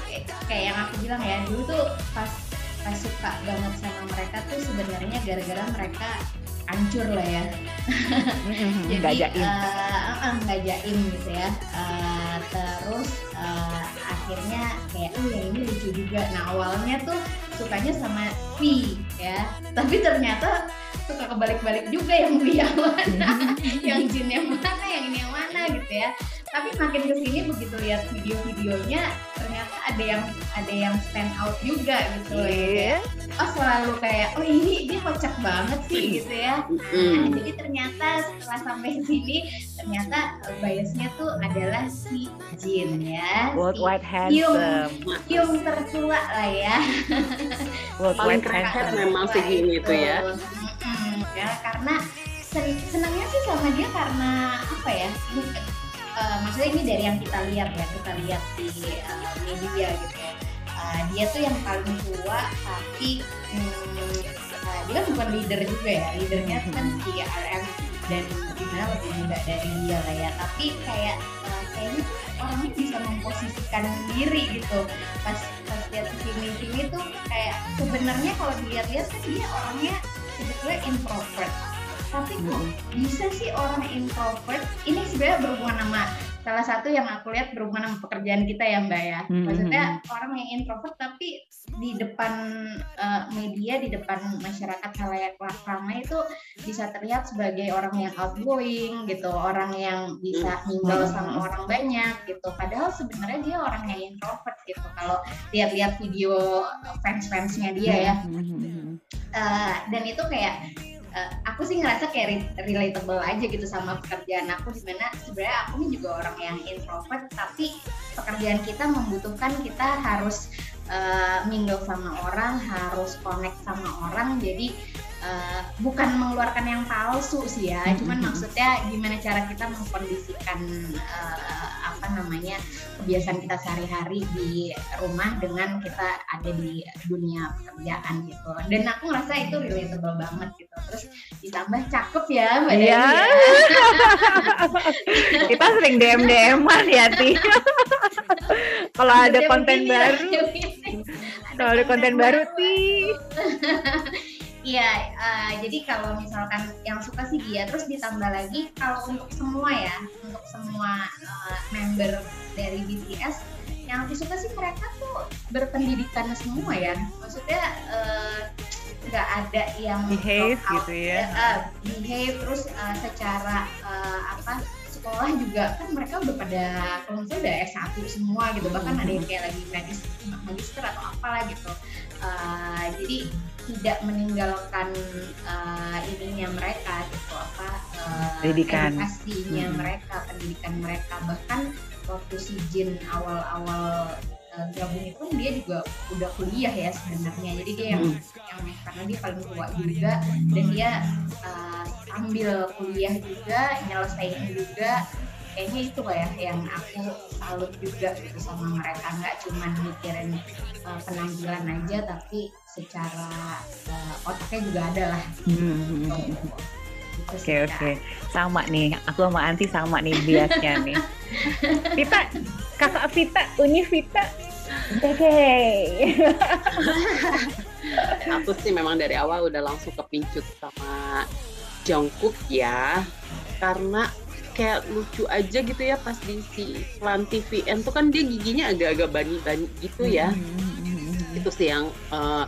kayak yang aku bilang ya, dulu tuh pas pas suka banget sama mereka tuh sebenarnya gara-gara mereka hancur lah ya. Jadi nggak jaim. Uh, uh, nggak jaim gitu ya. Uh, terus uh, akhirnya kayak oh yang ini lucu juga. Nah awalnya tuh sukanya sama V ya. Tapi ternyata suka kebalik-balik juga yang V yang mana, yang Jin yang mana, yang ini yang mana gitu ya. Tapi makin ke sini begitu lihat video-videonya ternyata ada yang ada yang stand out juga gitu yeah. ya oh selalu kayak oh ini dia kocak banget sih gitu ya. Nah, jadi ternyata setelah sampai sini ternyata biasnya tuh adalah si Jin ya. Worldwide si handsome. Yung, tertua lah ya. Worldwide handsome. memang segini tuh ya ya karena sen senangnya sih sama dia karena apa ya uh, maksudnya ini dari yang kita lihat ya kita lihat di uh, media gitu ya. Uh, dia tuh yang paling tua tapi hmm, uh, dia kan bukan leader juga ya leadernya kan si RM dan gimana lebih muda dari dia lah ya. Tapi kayak uh, kayaknya orangnya bisa memposisikan diri gitu. Pas pas lihat sini sini tuh kayak sebenarnya kalau dilihat-lihat kan dia orangnya sebetulnya introvert. Tapi kok bisa sih orang introvert? Ini sebenarnya berhubungan sama salah satu yang aku lihat berhubungan sama pekerjaan kita ya mbak ya. Hmm, maksudnya hmm. orang yang introvert tapi di depan uh, media di depan masyarakat halayak ramai itu bisa terlihat sebagai orang yang outgoing gitu orang yang bisa tinggal sama orang banyak gitu. Padahal sebenarnya dia orang yang introvert gitu. Kalau lihat-lihat video fans-fansnya dia ya uh, dan itu kayak uh, aku sih ngerasa kayak relatable aja gitu sama pekerjaan aku di mana sebenarnya aku ini juga orang yang introvert tapi pekerjaan kita membutuhkan kita harus uh, mingle sama orang harus connect sama orang. Jadi uh, bukan mengeluarkan yang palsu sih ya, cuman maksudnya gimana cara kita mengkondisikan uh, apa namanya kebiasaan kita sehari-hari di rumah dengan kita ada di dunia pekerjaan gitu. Dan aku ngerasa itu relatable banget gitu. Terus ditambah cakep ya Mbak Iya. Ya. kita sering DM DM-an ya Ti. Kalau ada konten baru. Kalau ada konten baru Ti. Iya, uh, jadi kalau misalkan yang suka sih dia, terus ditambah lagi kalau untuk semua ya, untuk semua uh, member dari BTS, yang aku suka sih mereka tuh berpendidikan semua ya, maksudnya uh, nggak ada yang behave gitu ya, uh, behave terus uh, secara uh, apa sekolah juga kan mereka udah pada kalau misalnya udah S1 semua gitu. Bahkan ada yang kayak lagi magister atau apalah gitu. Uh, jadi tidak meninggalkan uh, ininya mereka gitu apa uh, pendidikan. edukasinya hmm. mereka pendidikan mereka. Bahkan waktu si Jin awal-awal uh, gabung itu dia juga udah kuliah ya sebenarnya. Jadi dia yang, hmm. yang karena dia paling tua juga. Dan dia uh, ambil kuliah juga nyelesain juga. Kayaknya itu ya yang aku salut juga gitu sama mereka. Nggak cuma mikirin uh, penampilan aja tapi secara uh, otaknya juga ada lah hmm. hmm, hmm, hmm. Gitu oke oke okay, okay. sama nih aku sama Anti sama nih biasnya nih Vita kakak Vita Uni Vita oke aku sih memang dari awal udah langsung kepincut sama Jungkook ya karena kayak lucu aja gitu ya pas di si Lan TVN tuh kan dia giginya agak-agak bani-bani gitu ya. Mm-hmm. Itu sih yang uh,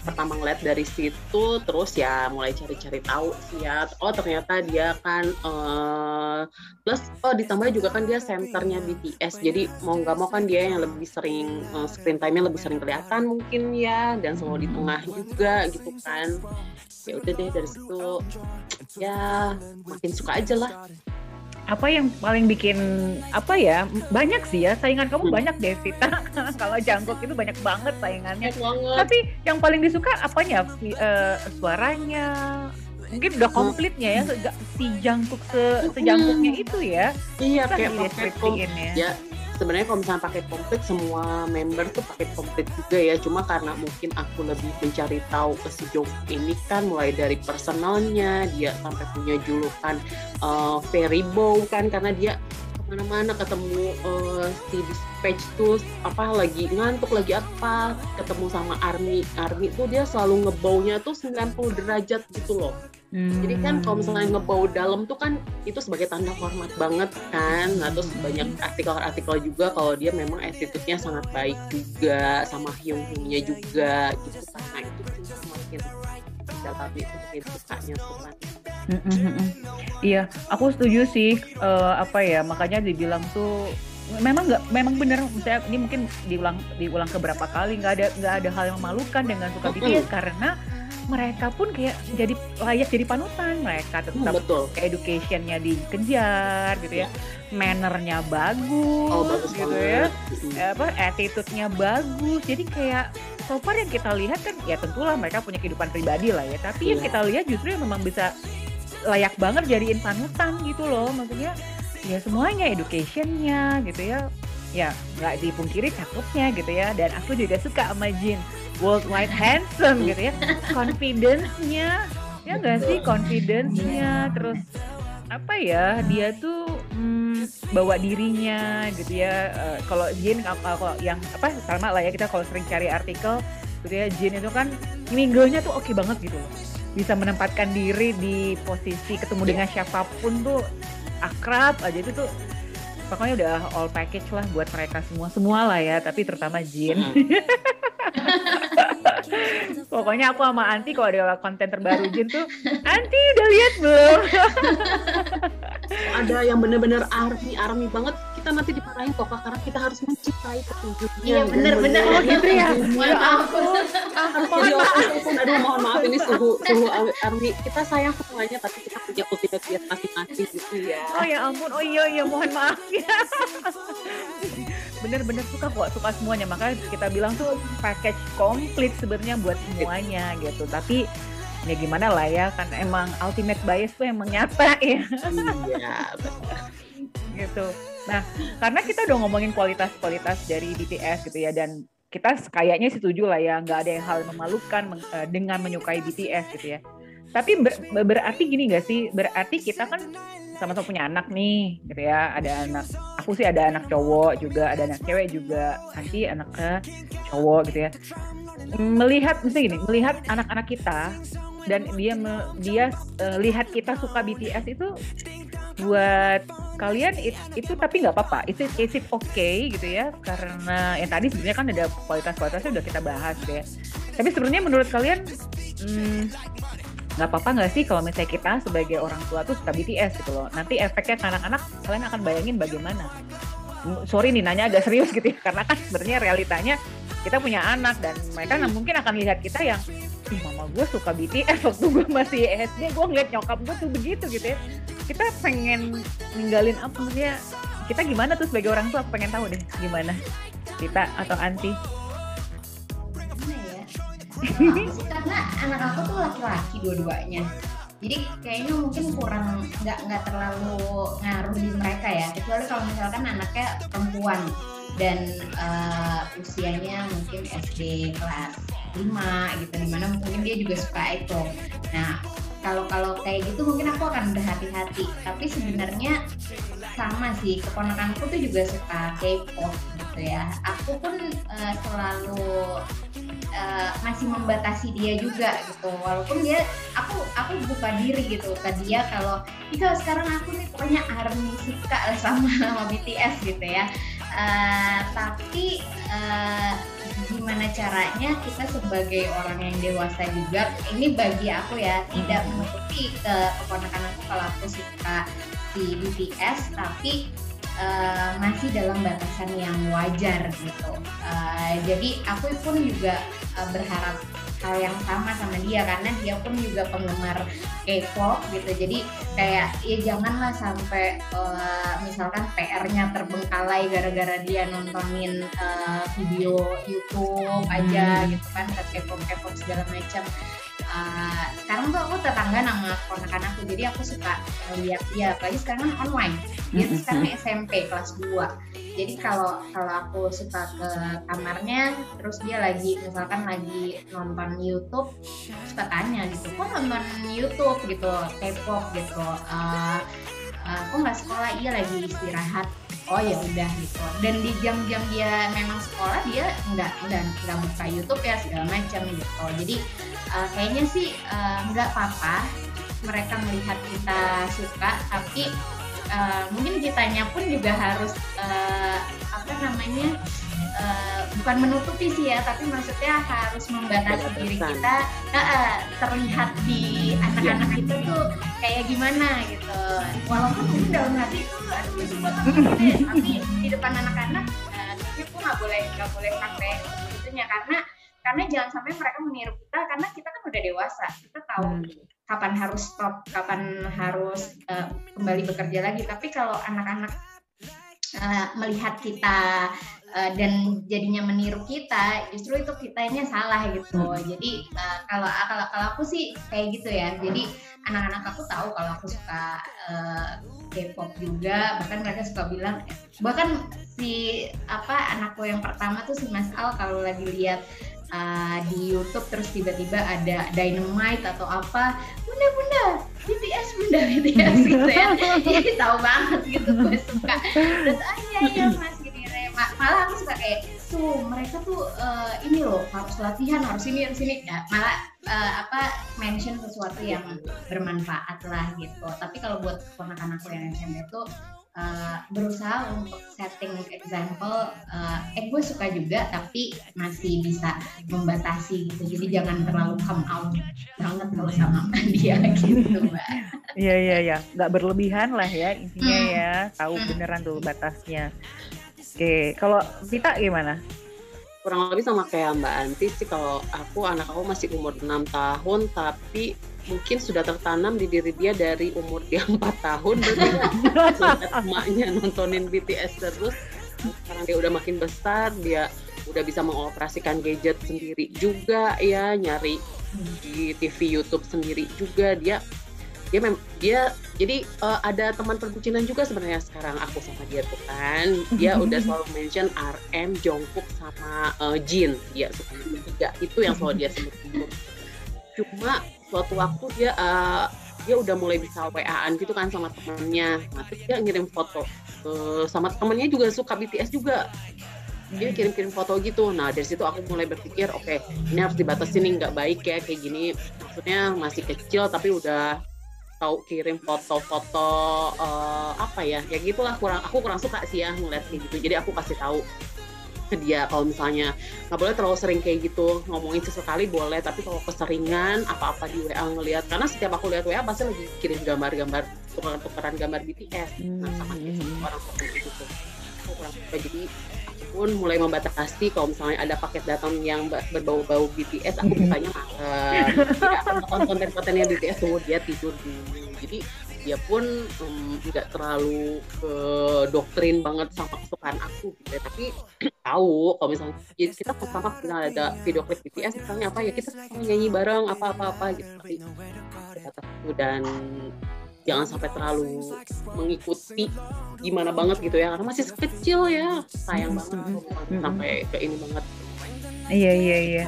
pertama ngeliat dari situ terus ya mulai cari-cari tahu sih ya. Oh ternyata dia kan uh, plus oh ditambah juga kan dia senternya BTS jadi mau nggak mau kan dia yang lebih sering uh, screen time-nya lebih sering kelihatan mungkin ya dan selalu di tengah juga gitu kan. Ya udah deh dari situ ya makin suka aja lah apa yang paling bikin apa ya banyak sih ya saingan kamu hmm. banyak deh Vita kalau jangkuk itu banyak banget saingannya banget. tapi yang paling disuka apanya uh, suaranya mungkin udah komplitnya ya si jangkuk se sejangkuknya itu ya iya kayak ya. Ya sebenarnya kalau misalnya paket komplit semua member tuh paket komplit juga ya. Cuma karena mungkin aku lebih mencari tahu ke si Jong ini kan mulai dari personalnya dia sampai punya julukan uh, Fairy Bow kan karena dia ke mana-mana ketemu uh, si dispatch tuh apa lagi ngantuk lagi apa ketemu sama Army Army tuh dia selalu ngebaunya tuh 90 derajat gitu loh Hmm. Jadi kan kalau misalnya ngebau dalam tuh kan itu sebagai tanda hormat banget kan. Nah terus banyak artikel-artikel juga kalau dia memang attitude-nya sangat baik juga sama Hyung Hyungnya juga gitu kan. Nah itu sih semakin tapi semakin sukanya suka. Mm -hmm. Iya, aku setuju sih. Uh, apa ya, makanya dibilang tuh memang nggak memang benar saya ini mungkin diulang diulang keberapa kali nggak ada nggak ada hal yang memalukan dengan suka BTS mm -hmm. karena mereka pun kayak jadi layak jadi panutan mereka tetap Betul. educationnya dikejar gitu ya mannernya bagus, oh, bagus gitu ya apa attitude-nya bagus jadi kayak so far yang kita lihat kan ya tentulah mereka punya kehidupan pribadi lah ya. Tapi yeah. yang iya. kita lihat justru yang memang bisa layak banget jadiin panutan gitu loh. Maksudnya ya semuanya educationnya gitu ya. Ya nggak dipungkiri cakepnya gitu ya. Dan aku juga suka sama Jin. Worldwide handsome gitu ya. Confidence-nya. Ya nggak sih? Confidence-nya. Terus apa ya? Dia tuh hmm, bawa dirinya gitu ya. Uh, kalau Jin kalau yang apa sama lah ya kita kalau sering cari artikel gitu ya Jin itu kan minggunya tuh oke okay banget gitu loh. Bisa menempatkan diri di posisi ketemu dengan siapa pun tuh akrab aja itu tuh pokoknya udah all package lah buat mereka semua semua lah ya tapi terutama Jin. Pokoknya aku sama Anti kalau ada konten terbaru Jin tuh, Anti udah lihat belum? ada yang bener-bener army army banget. Kita nanti diparahin kok karena kita harus mencintai petunjuknya. Iya bener-bener oh gitu ya? Mohon maaf jadi orang aduh mohon maaf ini suhu suhu army. Kita sayang semuanya tapi kita punya kultivat masing-masing gitu ya. Oh ya ampun. Oh iya iya mohon maaf. Ya bener-bener suka kok suka semuanya. Makanya kita bilang tuh package komplit sebenarnya buat semuanya gitu. Tapi ya gimana lah ya kan emang ultimate bias tuh emang nyata ya. Iya gitu. Nah karena kita udah ngomongin kualitas-kualitas dari BTS gitu ya dan kita kayaknya setuju lah ya nggak ada yang hal memalukan eh, dengan menyukai BTS gitu ya. Tapi ber, berarti gini gak sih? Berarti kita kan sama-sama punya anak nih gitu ya. Ada anak aku sih ada anak cowok juga ada anak cewek juga nanti anaknya cowok gitu ya melihat misalnya gini melihat anak-anak kita dan dia me, dia uh, lihat kita suka BTS itu buat kalian it, itu tapi nggak apa-apa. Itu is it okay gitu ya? Karena yang tadi sebenarnya kan ada kualitas-kualitasnya udah kita bahas gitu ya. Tapi sebenarnya menurut kalian hmm, nggak apa-apa nggak sih kalau misalnya kita sebagai orang tua tuh suka BTS gitu loh? Nanti efeknya ke anak-anak kalian akan bayangin bagaimana. Sorry nih nanya agak serius gitu ya karena kan sebenarnya realitanya kita punya anak dan mereka hmm. mungkin akan lihat kita yang ih mama gue suka BTS waktu gue masih SD gue ngeliat nyokap gue tuh begitu gitu ya. Kita pengen ninggalin apa maksudnya kita gimana tuh sebagai orang tua? Pengen tahu deh gimana? Kita atau anti karena anak aku tuh laki-laki dua-duanya. Jadi kayaknya mungkin kurang nggak nggak terlalu ngaruh di mereka ya. Kecuali kalau misalkan anaknya perempuan dan uh, usianya mungkin SD kelas 5 gitu di mana mungkin dia juga suka itu nah kalau kalau kayak gitu mungkin aku akan berhati-hati tapi sebenarnya sama sih keponakanku tuh juga suka K-pop gitu ya. Aku pun uh, selalu uh, masih membatasi dia juga gitu. Walaupun dia aku aku buka diri gitu ke dia kalau jika sekarang aku nih pokoknya army suka sama, sama BTS gitu ya uh, tapi uh, gimana caranya kita sebagai orang yang dewasa juga ini bagi aku ya tidak menutupi ke keponakan aku kalau aku suka si BTS tapi uh, masih dalam batasan yang wajar gitu. Uh, jadi aku pun juga uh, berharap hal yang sama sama dia karena dia pun juga penggemar K-pop gitu jadi kayak ya janganlah sampai uh, misalkan PR-nya terbengkalai gara-gara dia nontonin uh, video YouTube aja hmm. gitu kan K-pop K-pop segala macam uh, sekarang tuh aku tetangga nama ponakan aku jadi aku suka lihat dia apalagi sekarang kan online. Dia tuh sekarang SMP kelas 2 jadi kalau kalau aku suka ke kamarnya terus dia lagi misalkan lagi nonton YouTube suka tanya gitu kok nonton YouTube? gitu K-pop gitu uh, uh, kok nggak sekolah? Iya lagi istirahat oh ya udah gitu. Dan di jam-jam dia memang sekolah dia nggak nggak nggak buka YouTube ya segala macam gitu. Jadi uh, kayaknya sih nggak uh, apa-apa mereka melihat kita suka tapi uh, mungkin kitanya pun juga harus uh, apa namanya uh, bukan menutupi sih ya tapi maksudnya harus membatasi diri kita. Uh, terlihat di anak-anak itu tuh kayak gimana gitu. Walaupun mungkin dalam hati itu aduh itu tapi di depan anak-anak uh, tapi aku nggak boleh nggak boleh pakai itunya karena karena jangan sampai mereka meniru kita karena kita kan udah dewasa. Kita tahu hmm. kapan harus stop, kapan harus uh, kembali bekerja lagi. Tapi kalau anak-anak uh, melihat kita uh, dan jadinya meniru kita justru itu kitanya salah gitu. Jadi uh, kalau kalau kalau aku sih kayak gitu ya. Jadi anak-anak aku tahu kalau aku suka uh, K-pop juga. Bahkan mereka suka bilang bahkan si apa anakku yang pertama tuh si Mas Al kalau lagi lihat uh, di YouTube terus tiba-tiba ada Dynamite atau apa bunda bunda BTS bunda BTS gitu ya. Jadi tahu banget gitu gue suka. Terus ah iya iya mas malah aku suka kayak tuh mereka tuh uh, ini loh harus latihan harus ini harus ini. Ya, malah uh, apa mention sesuatu yang bermanfaat lah gitu. Tapi kalau buat anak-anakku yang SMP tuh uh, berusaha untuk setting example uh, eh gue suka juga tapi masih bisa membatasi gitu. Jadi jangan terlalu come out banget kalau sama dia gitu mbak. Iya iya iya. Nggak berlebihan lah ya intinya hmm. ya. Tahu hmm. beneran tuh batasnya oke kalau kita gimana? Kurang lebih sama kayak Mbak Anti sih kalau aku anak aku masih umur 6 tahun tapi mungkin sudah tertanam di diri dia dari umur dia empat tahun. Berarti emaknya nontonin BTS terus. Sekarang dia udah makin besar dia udah bisa mengoperasikan gadget sendiri juga ya nyari di TV YouTube sendiri juga. Dia dia mem dia jadi uh, ada teman perbucinan juga sebenarnya sekarang aku sama dia tuh kan. Dia udah selalu mention RM Jungkook sama uh, Jin. Dia suka tiga itu yang selalu dia sebut cuma suatu waktu dia uh, dia udah mulai bisa WA-an gitu kan sama temennya. Nah terus dia ngirim foto uh, sama temennya juga suka BTS juga. Dia kirim-kirim foto gitu. Nah dari situ aku mulai berpikir oke okay, ini harus dibatasi nih nggak baik ya kayak gini. Maksudnya masih kecil tapi udah tahu kirim foto-foto uh, apa ya ya gitulah kurang aku kurang suka sih ya ngeliat kayak gitu. Jadi aku kasih tahu ke dia kalau misalnya nggak boleh terlalu sering kayak gitu ngomongin sesekali boleh tapi kalau keseringan apa-apa di WA ngelihat karena setiap aku lihat WA pasti lagi kirim gambar-gambar tukeran-tukeran gambar BTS nah sama kayak hmm. orang seperti itu aku kurang suka. Jadi pun mulai membatasi kalau misalnya ada paket datang yang berbau-bau BTS aku bukanya malam tidak nonton konten-kontennya BTS tunggu dia tidur dulu. Jadi dia pun nggak um, terlalu ke doktrin banget sama kesukaan aku gitu ya. Tapi tahu kalau misalnya ya kita pertama kita ada video klip BTS misalnya apa ya kita nyanyi bareng apa apa apa gitu. Tapi kita dan jangan sampai terlalu mengikuti gimana banget gitu ya karena masih kecil ya. Sayang banget sampai ke ini banget. Iya iya iya.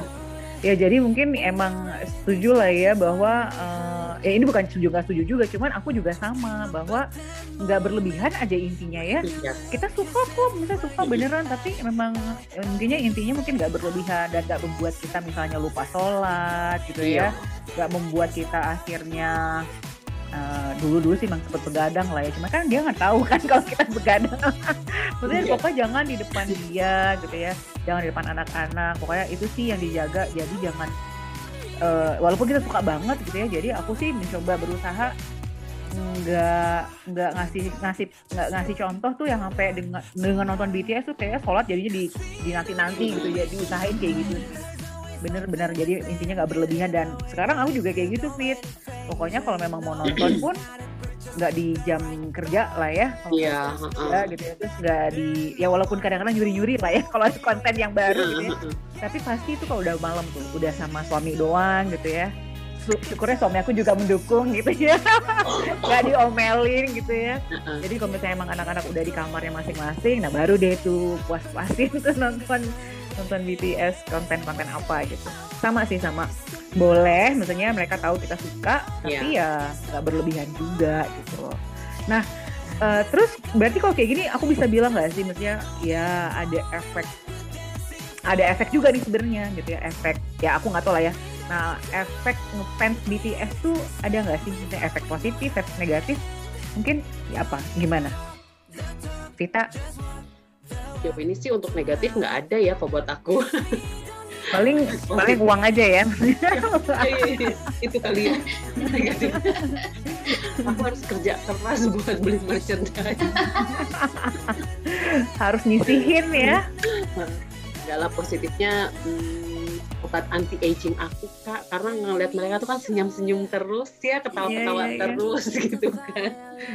Ya jadi mungkin emang setuju lah ya bahwa uh, ya ini bukan setuju nggak setuju juga cuman aku juga sama bahwa nggak berlebihan aja intinya ya. Iya. kita suka kok misalnya suka beneran tapi memang intinya intinya mungkin nggak berlebihan dan nggak membuat kita misalnya lupa sholat gitu ya. Iya. nggak membuat kita akhirnya Uh, dulu dulu sih memang sempat begadang lah ya. Cuma kan dia nggak tahu kan kalau kita begadang. Maksudnya iya. pokoknya jangan di depan dia gitu ya. Jangan di depan anak-anak. Pokoknya itu sih yang dijaga. Jadi jangan uh, walaupun kita suka banget gitu ya. Jadi aku sih mencoba berusaha nggak nggak ngasih ngasih nggak ngasih contoh tuh yang sampai dengan dengan nonton BTS tuh kayak sholat jadinya di di nanti nanti gitu ya. Diusahain kayak gitu bener-bener jadi intinya nggak berlebihan dan sekarang aku juga kayak gitu fit. Pokoknya kalau memang mau nonton pun nggak di jam kerja lah ya. Iya yeah, uh. gitu ya terus nggak di ya walaupun kadang-kadang nyuri-nyuri lah ya kalau ada konten yang baru gitu ya. tapi pasti itu kalau udah malam tuh udah sama suami doang gitu ya. Syukurnya suami aku juga mendukung gitu ya. Nggak diomelin gitu ya. Jadi kalau misalnya emang anak-anak udah di kamarnya masing-masing nah baru deh tuh puas-puasin tuh nonton nonton BTS konten-konten apa gitu. Sama sih sama. Boleh misalnya mereka tahu kita suka tapi yeah. ya nggak berlebihan juga gitu loh. Nah uh, terus berarti kalau kayak gini aku bisa bilang nggak sih maksudnya ya ada efek ada efek juga nih sebenarnya gitu ya efek ya aku nggak tahu lah ya. Nah efek ngefans BTS tuh ada nggak sih? Misalnya efek positif efek negatif? Mungkin ya apa? Gimana? Vita sejauh ini sih untuk negatif nggak ada ya kalau buat aku. Paling paling uang aja ya. Iya, iya, itu kali ya. Aku harus kerja keras buat beli merchandise. Harus nyisihin ya. Dalam positifnya hmm, obat anti aging aku kak. Karena ngeliat mereka tuh kan senyum senyum terus ya ketawa ketawa yeah, yeah, terus yeah. gitu kan.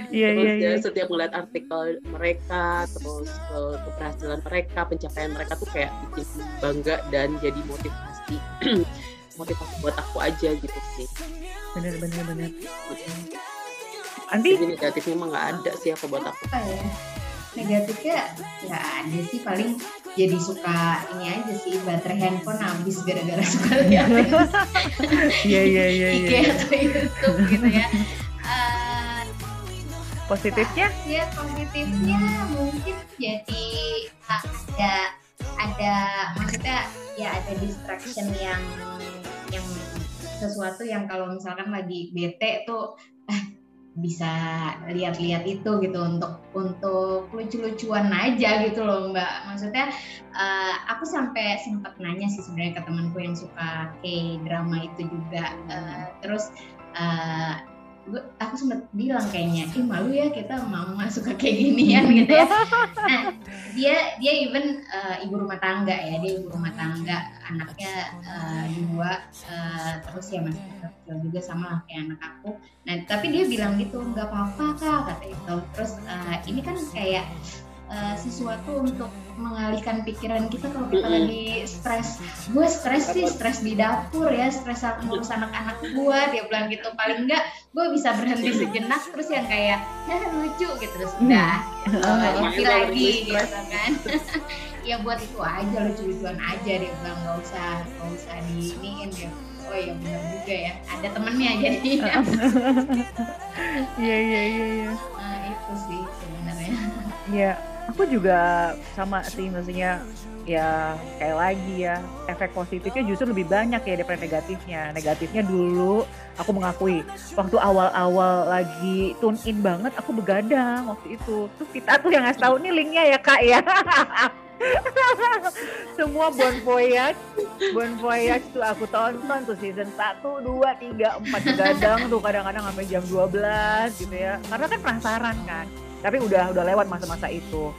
Yeah, terus yeah, ya yeah. setiap ngeliat artikel mereka terus uh, keberhasilan mereka pencapaian mereka tuh kayak bikin bangga dan jadi motivasi motivasi buat aku aja gitu sih. Bener bener bener. Anti jadi negatifnya emang nggak ada sih apa buat aku. Ya? Negatifnya nggak ada sih paling jadi suka ini aja sih baterai handphone habis gara-gara suka lihat. Iya iya iya iya. atau YouTube gitu ya. Uh, positifnya? Ya positifnya mungkin jadi ada ada maksudnya ya ada distraction yang yang sesuatu yang kalau misalkan lagi bete tuh bisa lihat-lihat itu gitu untuk untuk lucu-lucuan aja gitu loh mbak. Maksudnya uh, aku sampai sempat nanya sih sebenarnya ke temanku yang suka k drama itu juga uh, terus uh, gue aku sempat bilang kayaknya ih malu ya kita mama suka kayak ginian gitu ya. Nah dia dia even uh, ibu rumah tangga ya dia ibu rumah tangga anaknya uh, dua uh, terus ya masih kecil juga sama lah kayak anak aku. Nah tapi dia bilang gitu nggak apa-apa kak kata itu. Terus uh, ini kan kayak uh, sesuatu untuk mengalihkan pikiran kita kalau kita lagi stres. Gue stres sih stres di dapur ya stres ngurus anak-anak gue dia bilang gitu. Paling enggak gue bisa berhenti sejenak terus yang kayak ya lucu gitu. Terus udah gitu, lagi gitu kan. Ya buat itu aja lucu-lucuan aja dia bilang nggak usah nggak usah diiniin ya oh ya benar juga ya ada temennya jadi iya iya iya iya. Nah itu sih sebenarnya. Iya aku juga sama sih maksudnya ya kayak lagi ya efek positifnya justru lebih banyak ya daripada negatifnya. Negatifnya dulu aku mengakui waktu awal-awal lagi tune in banget aku begadang waktu itu. Terus kita tuh yang ngasih tahu nih linknya ya kak ya. Semua Bon Voyage Bon Voyage tuh aku tonton tuh season 1, 2, 3, 4 begadang tuh kadang-kadang sampai jam 12 gitu ya. Karena kan penasaran kan tapi udah udah lewat masa-masa itu.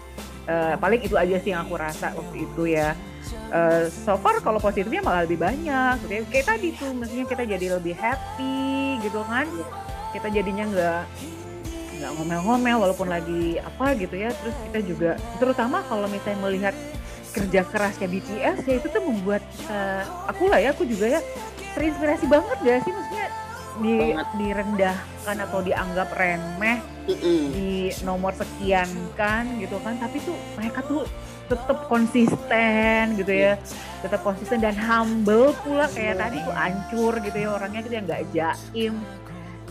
Uh, paling itu aja sih yang aku rasa waktu itu ya. Uh, so far kalau positifnya malah lebih banyak. Gitu ya. kayak tadi tuh maksudnya kita jadi lebih happy gitu kan. Kita jadinya nggak nggak ngomel-ngomel walaupun lagi apa gitu ya. Terus kita juga terutama kalau misalnya melihat kerja kerasnya BTS ya itu tuh membuat uh, aku lah ya aku juga ya terinspirasi banget gak sih? Maksudnya di direndahkan atau dianggap remeh mm di nomor sekian kan gitu kan tapi tuh mereka tuh tetap konsisten gitu ya. Tetap konsisten dan humble pula kayak tadi tuh ancur gitu ya orangnya gitu ya nggak jaim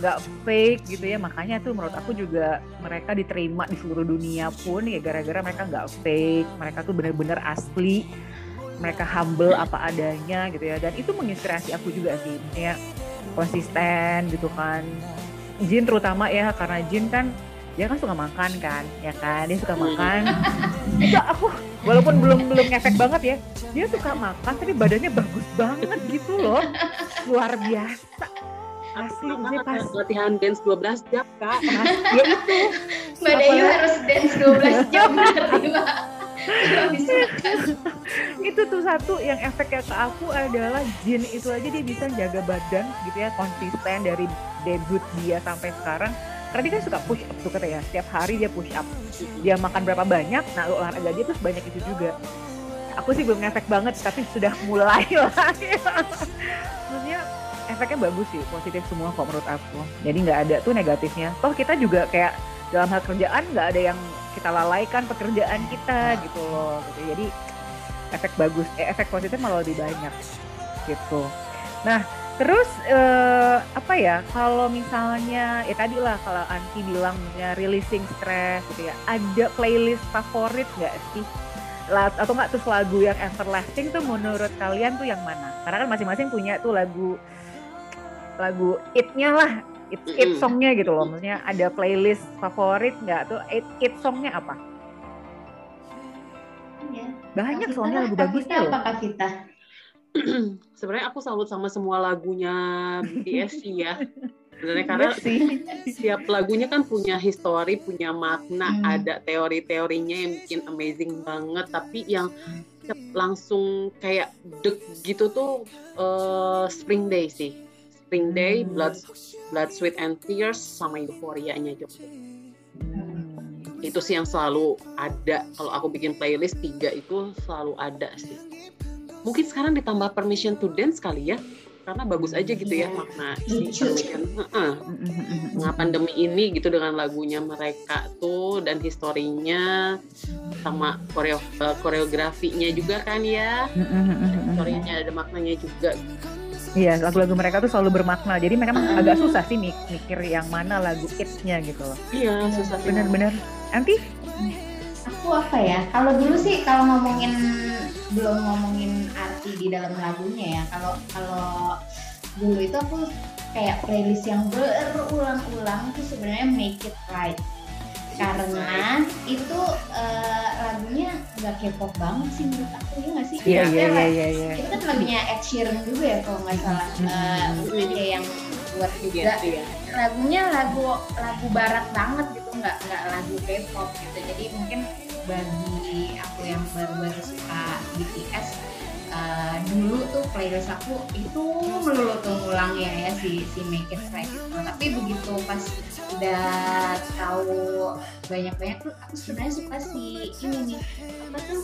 nggak fake gitu ya. Makanya tuh menurut aku juga mereka diterima di seluruh dunia pun ya gara-gara mereka nggak fake mereka tuh bener-bener asli mereka humble apa adanya gitu ya. Dan itu menginspirasi aku juga sih ya konsisten gitu kan. Jin terutama ya karena Jin kan dia kan suka makan kan ya kan? Dia suka makan. Itu aku walaupun belum belum ngefek banget ya dia suka makan tapi badannya bagus banget gitu loh. Luar biasa. Asli sih pas latihan dance 12 jam kak. Ya itu. Mbak Deyu harus dance 12 jam berarti itu tuh satu yang efeknya ke aku adalah Jin itu aja dia bisa jaga badan gitu ya konsisten dari debut dia sampai sekarang. Karena dia kan suka push up tuh katanya setiap hari dia push up. Dia makan berapa banyak nah olahraga dia tuh sebanyak itu juga. Aku sih belum ngefek banget tapi sudah mulai lah. Maksudnya efeknya bagus sih positif semua kok menurut aku. Jadi nggak ada tuh negatifnya. Toh kita juga kayak dalam hal kerjaan nggak ada yang kita lalaikan pekerjaan kita gitu loh gitu. Jadi efek bagus eh, efek positif malah lebih banyak gitu. Nah terus eh, apa ya kalau misalnya ya tadi lah kalau Anti bilang misalnya releasing stress gitu ya ada playlist favorit nggak sih? Atau nggak terus lagu yang everlasting tuh menurut kalian tuh yang mana? Karena kan masing-masing punya tuh lagu lagu itnya lah it, it songnya gitu loh maksudnya ada playlist favorit nggak tuh? It, it songnya apa? Ya, banyak soalnya lagu bagusnya loh. apa kita sebenarnya aku salut sama semua lagunya BTS sih ya. Sebenarnya karena iya sih. setiap lagunya kan punya histori punya makna hmm. ada teori-teorinya yang bikin amazing banget. Tapi yang langsung kayak deg gitu tuh uh, Spring Day sih Spring Day hmm. Blood Blood Sweat and Tears sama Euphoria-nya juga. Hmm. itu sih yang selalu ada. Kalau aku bikin playlist tiga itu selalu ada sih. Mungkin sekarang ditambah Permission to Dance kali ya karena bagus aja gitu ya makna si permission uh, uh, pandemi ini gitu dengan lagunya mereka tuh dan historinya sama koreo uh, koreografinya juga kan ya. Historinya ada maknanya juga Iya, lagu-lagu mereka tuh selalu bermakna. Jadi mereka uh. agak susah sih mikir yang mana lagu hitsnya gitu loh. Iya, susah sih. Bener-bener. Nanti? Aku apa ya? Kalau dulu sih kalau ngomongin belum ngomongin arti di dalam lagunya ya kalau kalau dulu itu aku kayak playlist yang berulang-ulang itu sebenarnya make it right karena itu uh, lagunya nggak K-pop banget sih menurut aku ya nggak sih? Iya iya iya iya. iya. Itu kan lagunya Ed Sheeran juga ya kalau nggak salah. Uh, dia yang buat juga. Iya, iya. Lagunya lagu lagu barat banget gitu nggak nggak lagu K-pop gitu. Jadi mungkin bagi aku yang baru-baru suka BTS uh, dulu tuh playlist aku itu melulu tuh ngulang ya ya si si Make It Right itu. Tapi begitu pas udah tahu banyak-banyak tuh aku sebenarnya suka si ini nih apa tuh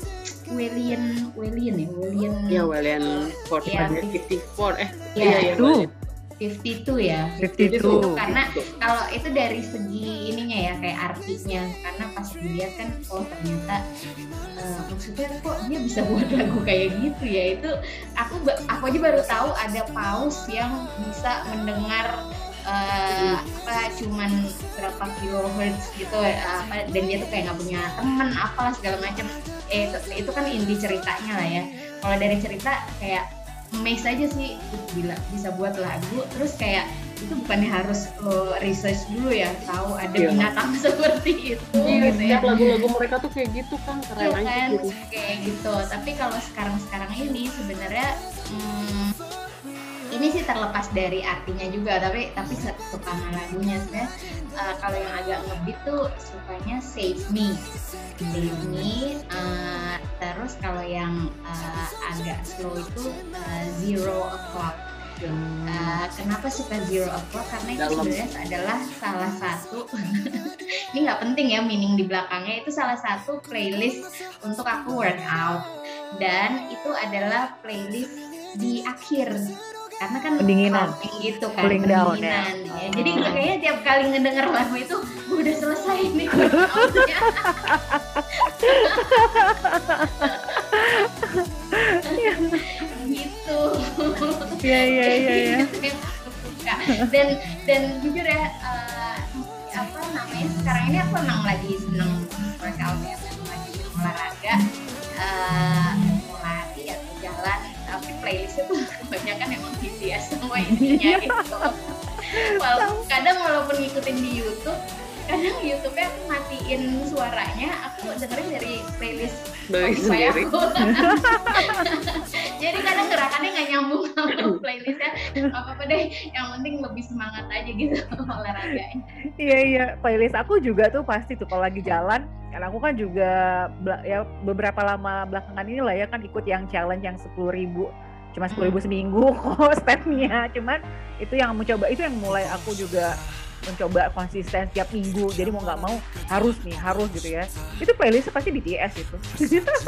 William William ya? William ya William 44 ya, 54 eh ya, iya, iya, iya 52 ya. 52, 52. karena kalau itu dari segi ininya ya kayak artinya karena pas dilihat kan oh ternyata uh, maksudnya kok dia bisa buat lagu kayak gitu ya. Itu aku aku aja baru tahu ada paus yang bisa mendengar uh, apa cuman berapa kilohertz gitu apa dan dia tuh kayak nggak punya temen apalah segala macam. Eh itu, itu kan inti ceritanya lah ya. Kalau dari cerita kayak amazed aja sih bila bisa buat lagu terus kayak itu bukannya harus lo research dulu ya tahu ada yeah. binatang seperti itu yeah, gitu ya lagu-lagu mereka tuh kayak gitu kan keren yeah, kan? gitu. kayak gitu tapi kalau sekarang-sekarang ini sebenarnya hmm, ini sih terlepas dari artinya juga tapi tapi suka lagunya saya uh, kalau yang agak ngebit tuh sukanya Save Me. Save Me uh, terus kalau yang uh, agak slow itu uh, Zero O'Clock. Uh, kenapa suka Zero O'Clock? Karena itu sebenarnya adalah salah satu ini nggak penting ya meaning di belakangnya. Itu salah satu playlist untuk aku workout. Dan itu adalah playlist di akhir karena kan pendinginan gitu kan cooling down ya. ya. jadi kayaknya tiap kali ngedenger lagu itu gue udah selesai nih gitu iya iya iya ya. dan dan jujur ya uh, apa namanya sekarang ini aku emang lagi seneng workout ya lagi olahraga uh, mau lari atau jalan tapi playlistnya tuh kebanyakan emang BTS semua intinya gitu. Walaupun kadang walaupun ngikutin di YouTube kadang YouTube-nya aku matiin suaranya aku dengerin dari playlist Spotify aku. jadi kadang gerakannya nggak nyambung sama playlistnya. Apa apa deh yang penting lebih semangat aja gitu olahraganya. Iya iya. Playlist aku juga tuh pasti tuh kalau lagi jalan karena aku kan juga ya beberapa lama belakangan ini lah ya kan ikut yang challenge yang sepuluh ribu cuma sepuluh ribu seminggu kok stepnya. Cuman itu yang mencoba itu yang mulai aku juga mencoba konsisten setiap minggu. Jadi mau nggak mau harus nih harus gitu ya. Itu playlist pasti BTS itu.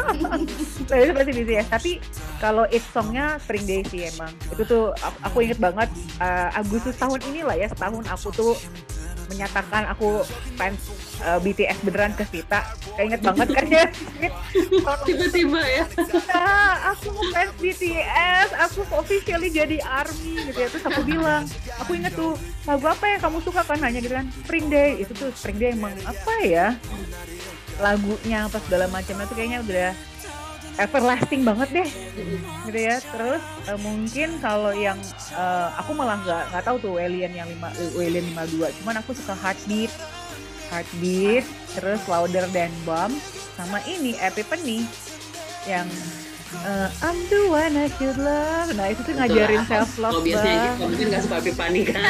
Playlist pasti BTS tapi kalau it songnya Spring Day sih emang. Itu tuh aku, inget banget uh, Agustus tahun ini lah ya setahun aku tuh menyatakan aku fans uh, eh, BTS beneran ke Sita. Keinget banget kan ya. Tiba-tiba ya. Nah, aku fans BTS, aku officially jadi ARMY gitu ya. Terus aku bilang, aku inget tuh lagu apa yang kamu suka kan hanya gitu kan Spring Day. Itu tuh Spring Day emang apa ya? Lagunya apa segala macamnya tuh kayaknya udah everlasting banget deh gitu ya terus uh, mungkin kalau yang uh, aku malah nggak nggak tahu tuh alien yang lima alien lima dua cuman aku suka heartbeat heartbeat terus louder than bomb sama ini epiphany yang uh, I'm the one I should love. Nah itu tuh ngajarin self love. Kalau biasanya gitu, mungkin nggak suka Pipani kan.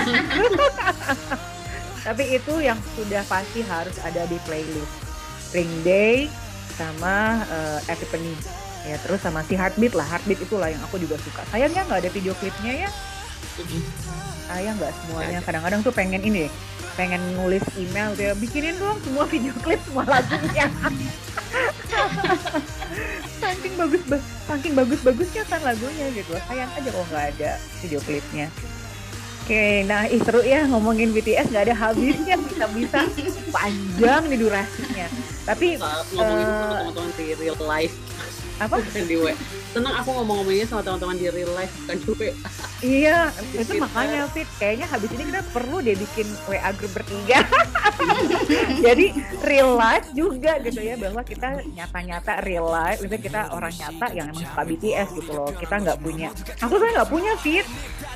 Tapi itu yang sudah pasti harus ada di playlist. Ring Day sama uh, Epiphany ya terus sama si Heartbeat lah. Heartbeat itulah yang aku juga suka. Sayangnya nggak ada video klipnya ya. Sayang nggak semuanya. Kadang-kadang tuh pengen ini pengen nulis email dia bikinin dong semua video klip semua lagunya. Saking bagus saking bagus bagusnya kan lagunya gitu. Sayang aja kalau nggak ada video klipnya Oke, nah ih seru ya ngomongin BTS nggak ada habisnya bisa-bisa panjang nih durasinya. Tapi uh, ngomongin uh, teman-teman di real life apa? Bukan di WA seneng aku ngomong-ngomonginnya sama teman-teman di real life bukan di iya itu makanya Fit. Kayaknya habis ini kita perlu deh bikin WA grup bertiga. Jadi real life juga gitu ya bahwa kita nyata-nyata real life. Misalnya kita orang nyata yang emang suka BTS gitu loh. Kita nggak punya. Aku kan nggak punya Fit.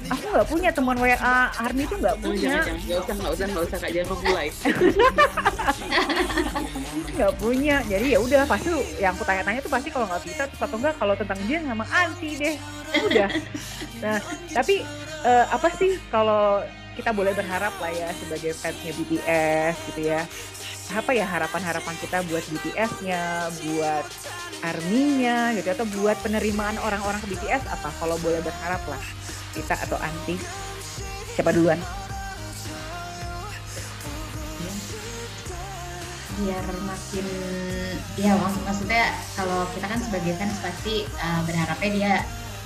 Aku nggak punya teman WA Army itu nggak punya. jangan, usah nggak usah nggak usah kak jangan mulai nggak punya. Jadi ya udah pasti yang aku tanya-tanya tuh pasti kalau nggak bisa atau enggak kalau tentang dia sama anti deh. Udah. Nah tapi uh, apa sih kalau kita boleh berharap lah ya sebagai fansnya BTS gitu ya? Apa ya harapan-harapan kita buat BTS-nya, buat arminya gitu atau buat penerimaan orang-orang ke BTS apa? Kalau boleh berharap lah kita atau anti. Siapa duluan? Biar makin ya maksud maksudnya kalau kita kan sebagai fans pasti uh, berharapnya dia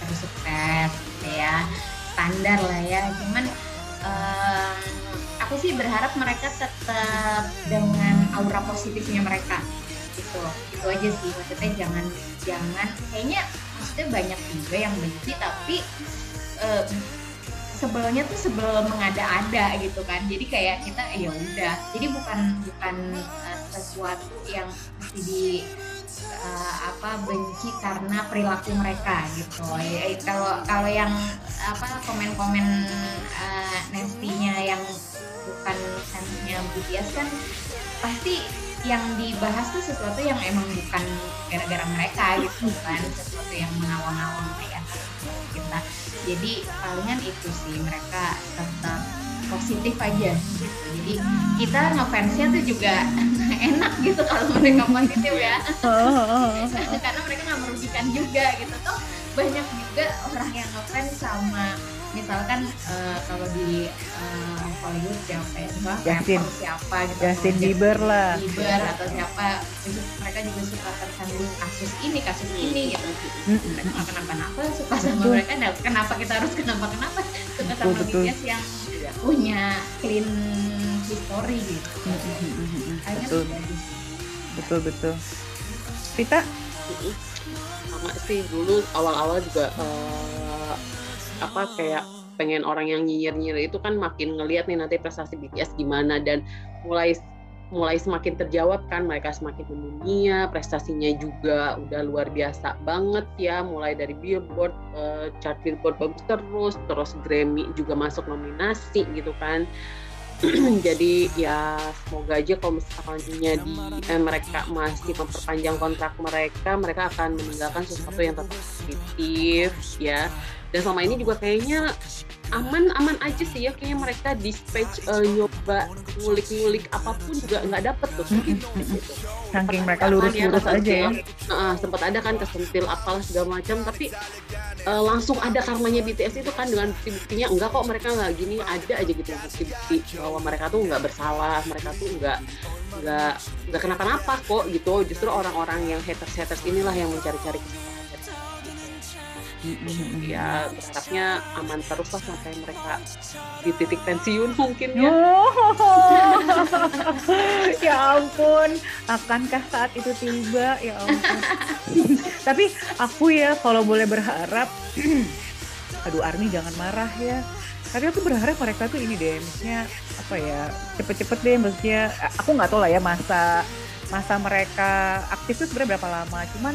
terus sukses gitu ya. Standar lah ya. Cuman um, aku sih berharap mereka tetap dengan aura positifnya mereka gitu. Itu aja sih. Maksudnya jangan jangan kayaknya maksudnya banyak juga yang benci tapi uh, sebelnya tuh sebel mengada-ada gitu kan. Jadi kayak kita ya udah. Jadi bukan bukan uh, sesuatu yang mesti di uh, apa benci karena perilaku mereka gitu. Ya, kalau kalau yang apa komen-komen uh, yang bukan fansnya BTS kan pasti yang dibahas tuh sesuatu yang emang bukan gara-gara mereka gitu kan sesuatu yang mengawang-awang kayak kita jadi palingan itu sih mereka tetap positif aja. Gitu jadi kita ngefansnya tuh juga enak gitu kalau mereka positif ya. Karena mereka nggak merugikan juga gitu. Tuh banyak juga orang yang ngefans sama misalkan uh, kalau di uh, Hollywood siapa ya Justin. siapa gitu. Justin Bieber lah. Bieber atau siapa mereka juga suka tersandung kasus ini kasus ini gitu. Mereka kenapa-napa suka sama mereka nah, kenapa kita harus kenapa-kenapa? Suka sama BTS yang punya clean history gitu. Betul. betul betul. Rita sama sih dulu awal-awal juga uh, apa kayak pengen orang yang nyinyir-nyinyir itu kan makin ngelihat nih nanti prestasi BTS gimana dan mulai mulai semakin terjawab kan mereka semakin mendunia prestasinya juga udah luar biasa banget ya mulai dari Billboard uh, chart Billboard bagus terus terus Grammy juga masuk nominasi gitu kan. Jadi ya semoga aja kalau misalkan di eh, mereka masih memperpanjang kontrak mereka mereka akan meninggalkan sesuatu yang tetap positif ya dan selama ini juga kayaknya aman aman aja sih ya. Kayaknya mereka dispatch uh, nyoba ngulik-ngulik apa pun juga nggak dapet tuh. Gitu. saking mereka lurus-lurus aja ya. uh, sempat ada kan kesentil apalah segala macam. Tapi uh, langsung ada karmanya BTS itu kan dengan bukti-buktinya enggak kok mereka nggak gini. Ada aja gitu bukti-bukti bahwa mereka tuh nggak bersalah mereka tuh nggak nggak nggak kenapa-napa kok gitu. Justru orang-orang yang haters-haters inilah yang mencari-cari ya berharapnya aman terus lah sampai mereka di titik pensiun mungkin ya. Oh, ya ampun akankah saat itu tiba? Ya ampun. Tapi aku ya kalau boleh berharap aduh Army jangan marah ya. Tapi aku berharap mereka tuh ini deh maksudnya apa ya cepet-cepet deh maksudnya aku nggak tahu lah ya masa masa mereka aktif itu sebenarnya berapa lama. Cuman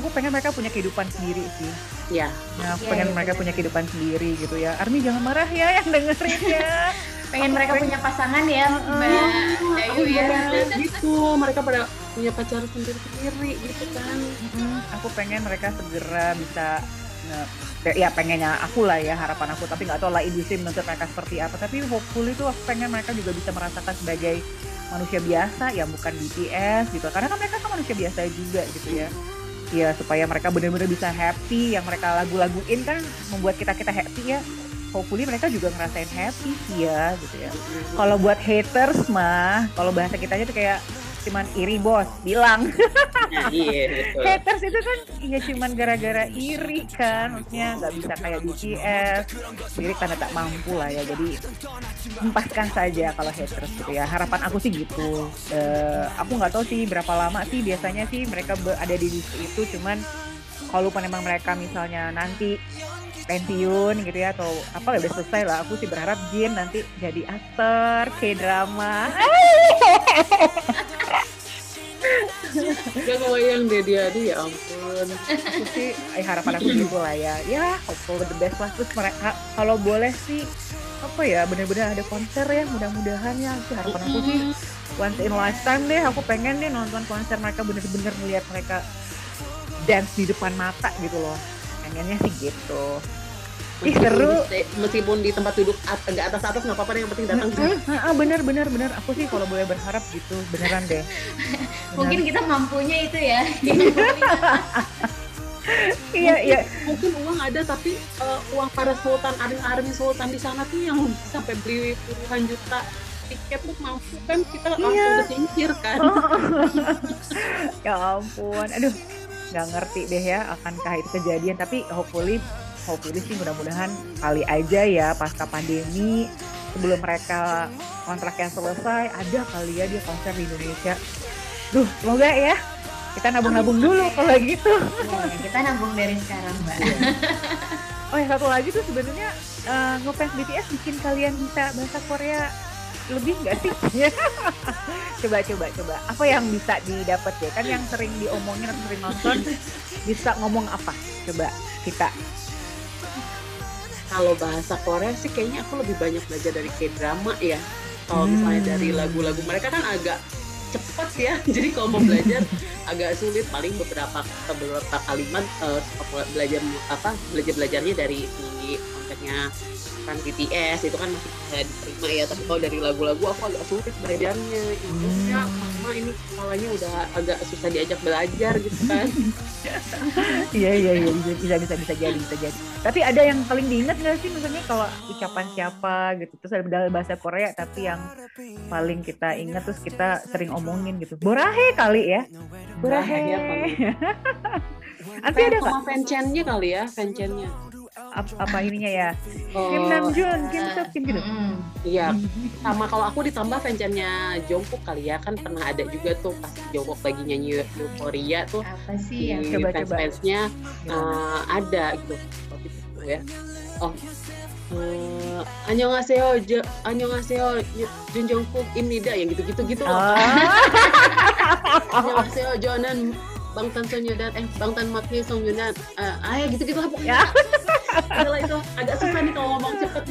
aku pengen mereka punya kehidupan sendiri sih. Ya nah, aku ya, pengen ya, mereka ya. punya kehidupan sendiri gitu ya. Army jangan marah ya yang dengerin ya. Pengen mereka pengen... punya pasangan ya mbak Dayu ya. Gitu. Mereka pada punya pacar sendiri-sendiri gitu kan. Hmm, aku pengen mereka segera bisa ya pengennya aku lah ya harapan aku. Tapi nggak tahu lah industri menuntut mereka seperti apa. Tapi hopefully itu aku pengen mereka juga bisa merasakan sebagai manusia biasa ya bukan BTS gitu. Karena kan mereka kan manusia biasa juga gitu ya ya supaya mereka benar-benar bisa happy yang mereka lagu-laguin kan membuat kita kita happy ya. Hopefully mereka juga ngerasain happy sih ya gitu ya. Kalau buat haters mah kalau bahasa kita aja tuh kayak cuman iri bos. Bilang. Nah, iya, haters itu kan ya cuman gara-gara iri kan. Maksudnya nggak bisa kayak BTS iri tanda tak mampu lah ya. Jadi empaskan saja kalau haters gitu ya. Harapan aku sih gitu. Uh, aku nggak tahu sih berapa lama sih biasanya sih mereka ada di itu. Cuman kalau memang mereka misalnya nanti pensiun gitu ya atau apa udah selesai lah. Aku sih berharap Jin nanti jadi aktor k drama Gak kebayang deh dia dia ya ampun. Itu sih eh, harapan aku gitu lah ya. Ya hopeful the best lah. Terus mereka kalau boleh sih apa ya benar-benar ada konser ya mudah-mudahan ya. Sih harapan aku sih once in lifetime deh aku pengen deh nonton konser mereka bener-bener melihat mereka dance di depan mata gitu loh. Pengennya sih gitu Ih seru. Meskipun di tempat duduk agak atas atas nggak apa-apa yang penting datang. Ah benar benar benar. Aku sih kalau boleh berharap gitu beneran deh. Bener. Mungkin kita mampunya itu ya. iya iya. Mungkin uang ada tapi uh, uang para sultan army sultan di sana tuh yang sampai beli puluhan juta tiket tuh mampu kan kita langsung iya. kan. ya ampun, aduh nggak ngerti deh ya akankah itu kejadian tapi hopefully hopefully sih mudah-mudahan kali aja ya pasca pandemi sebelum mereka kontraknya selesai ada kali ya dia konser di Indonesia duh semoga ya kita nabung-nabung dulu kalau gitu ya, kita nabung dari sekarang mbak oh ya satu lagi tuh sebenarnya uh, ngefans BTS bikin kalian bisa bahasa Korea lebih nggak sih? coba coba coba. Apa yang bisa didapat ya? Kan yang sering diomongin atau sering nonton bisa ngomong apa? Coba kita. Kalau bahasa Korea sih kayaknya aku lebih banyak belajar dari K-drama ya. Kalau hmm. misalnya dari lagu-lagu mereka kan agak cepat ya. Jadi kalau mau belajar agak sulit. Paling beberapa beberapa kalimat uh, belajar apa belajar belajarnya dari kontennya kan BTS itu kan masih bisa diterima ya. Tapi kalau dari lagu-lagu aku agak sulit belajarnya ya mama ini kepalanya udah agak susah diajak belajar gitu kan. Iya iya iya. Bisa bisa bisa bisa jadi bisa jadi. Tapi ada yang paling diingat nggak sih misalnya kalau ucapan siapa gitu? Terus ada dalam bahasa Korea tapi yang paling kita ingat terus kita sering omongin gitu. Borahe kali ya? Borahe, borahe. Ya, Nanti ada sama fanchannya kali ya, fanchannya apa, apa ininya ya? Oh, Kim Namjoon, Kim Seok Kim gitu. Iya. Sama kalau aku ditambah fansnya Jungkook kali ya kan pernah ada juga tuh pas Jungkook lagi nyanyi Euphoria tuh. Apa sih yang coba fans fansnya uh, ada gitu. Waktu itu ya. Oh. Uh, Annyeonghaseyo, jo, Annyeonghaseyo, Jun Jungkook, Imnida yang gitu-gitu gitu loh. Oh. Annyeonghaseyo, Jonan, Bang Tan Yudan, eh Bang Tan Makni Yudan, uh, ah ya gitu-gitu lah pokoknya. Adalah itu agak susah nih kalau ngomong cepet.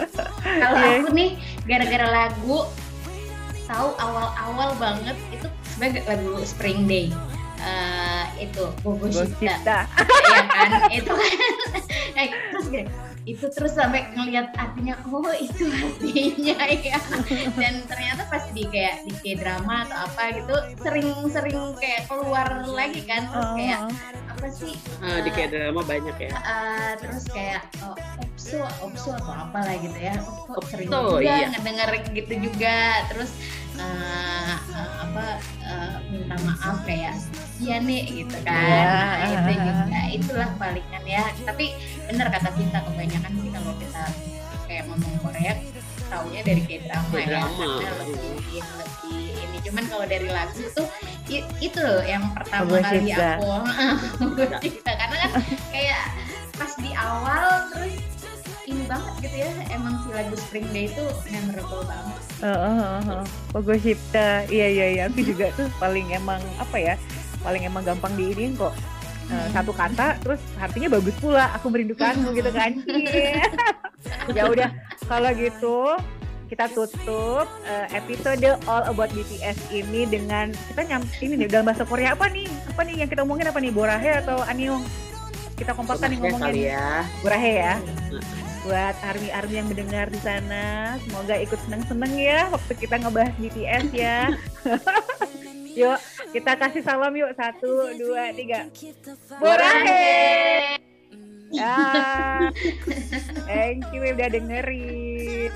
kalau yeah. aku nih gara-gara lagu tahu awal-awal banget itu sebagai lagu Spring Day. Uh, itu. Bobo Shita. Iya kan? itu kan. eh, terus gini, itu terus sampai ngelihat artinya oh itu artinya ya. Dan ternyata pas di kayak di kayak drama atau apa gitu sering-sering kayak keluar lagi kan. Terus kayak apa sih? Uh, di kayak drama banyak ya. uh, terus kayak oh, opso opso atau apa lah gitu ya oh, sering juga iya. ngedenger gitu juga terus uh, uh, apa uh, minta maaf kayak iya nih gitu kan. Yeah. nah, itu juga itulah palingan ya. Tapi benar kata kita kebanyakan sih kalau kita kayak ngomong Korea taunya dari kayak drama ya karena lebih lebih ini. Cuman kalau dari lagu tuh itu loh yang pertama kali aku kita karena kan kayak pas di awal terus ini banget gitu ya emang si lagu Spring Day itu memorable banget. Oh, oh, oh, oh. Pogo Shipta, iya iya iya, aku juga tuh paling emang apa ya, paling emang gampang diinin kok. Uh, satu kata terus artinya bagus pula aku merindukanmu gitu kan ya udah kalau gitu kita tutup uh, episode All About BTS ini dengan kita nyam ini nih dalam bahasa Korea apa nih? Apa nih yang kita omongin apa nih? Borahe atau Anyong? Kita kompakkan nih ngomongnya. ya. Borahe ya. Buat army-army yang mendengar di sana, semoga ikut seneng-seneng ya waktu kita ngebahas BTS ya. yuk, kita kasih salam yuk. Satu, dua, tiga. Borahe! Ya. Thank you udah dengerin.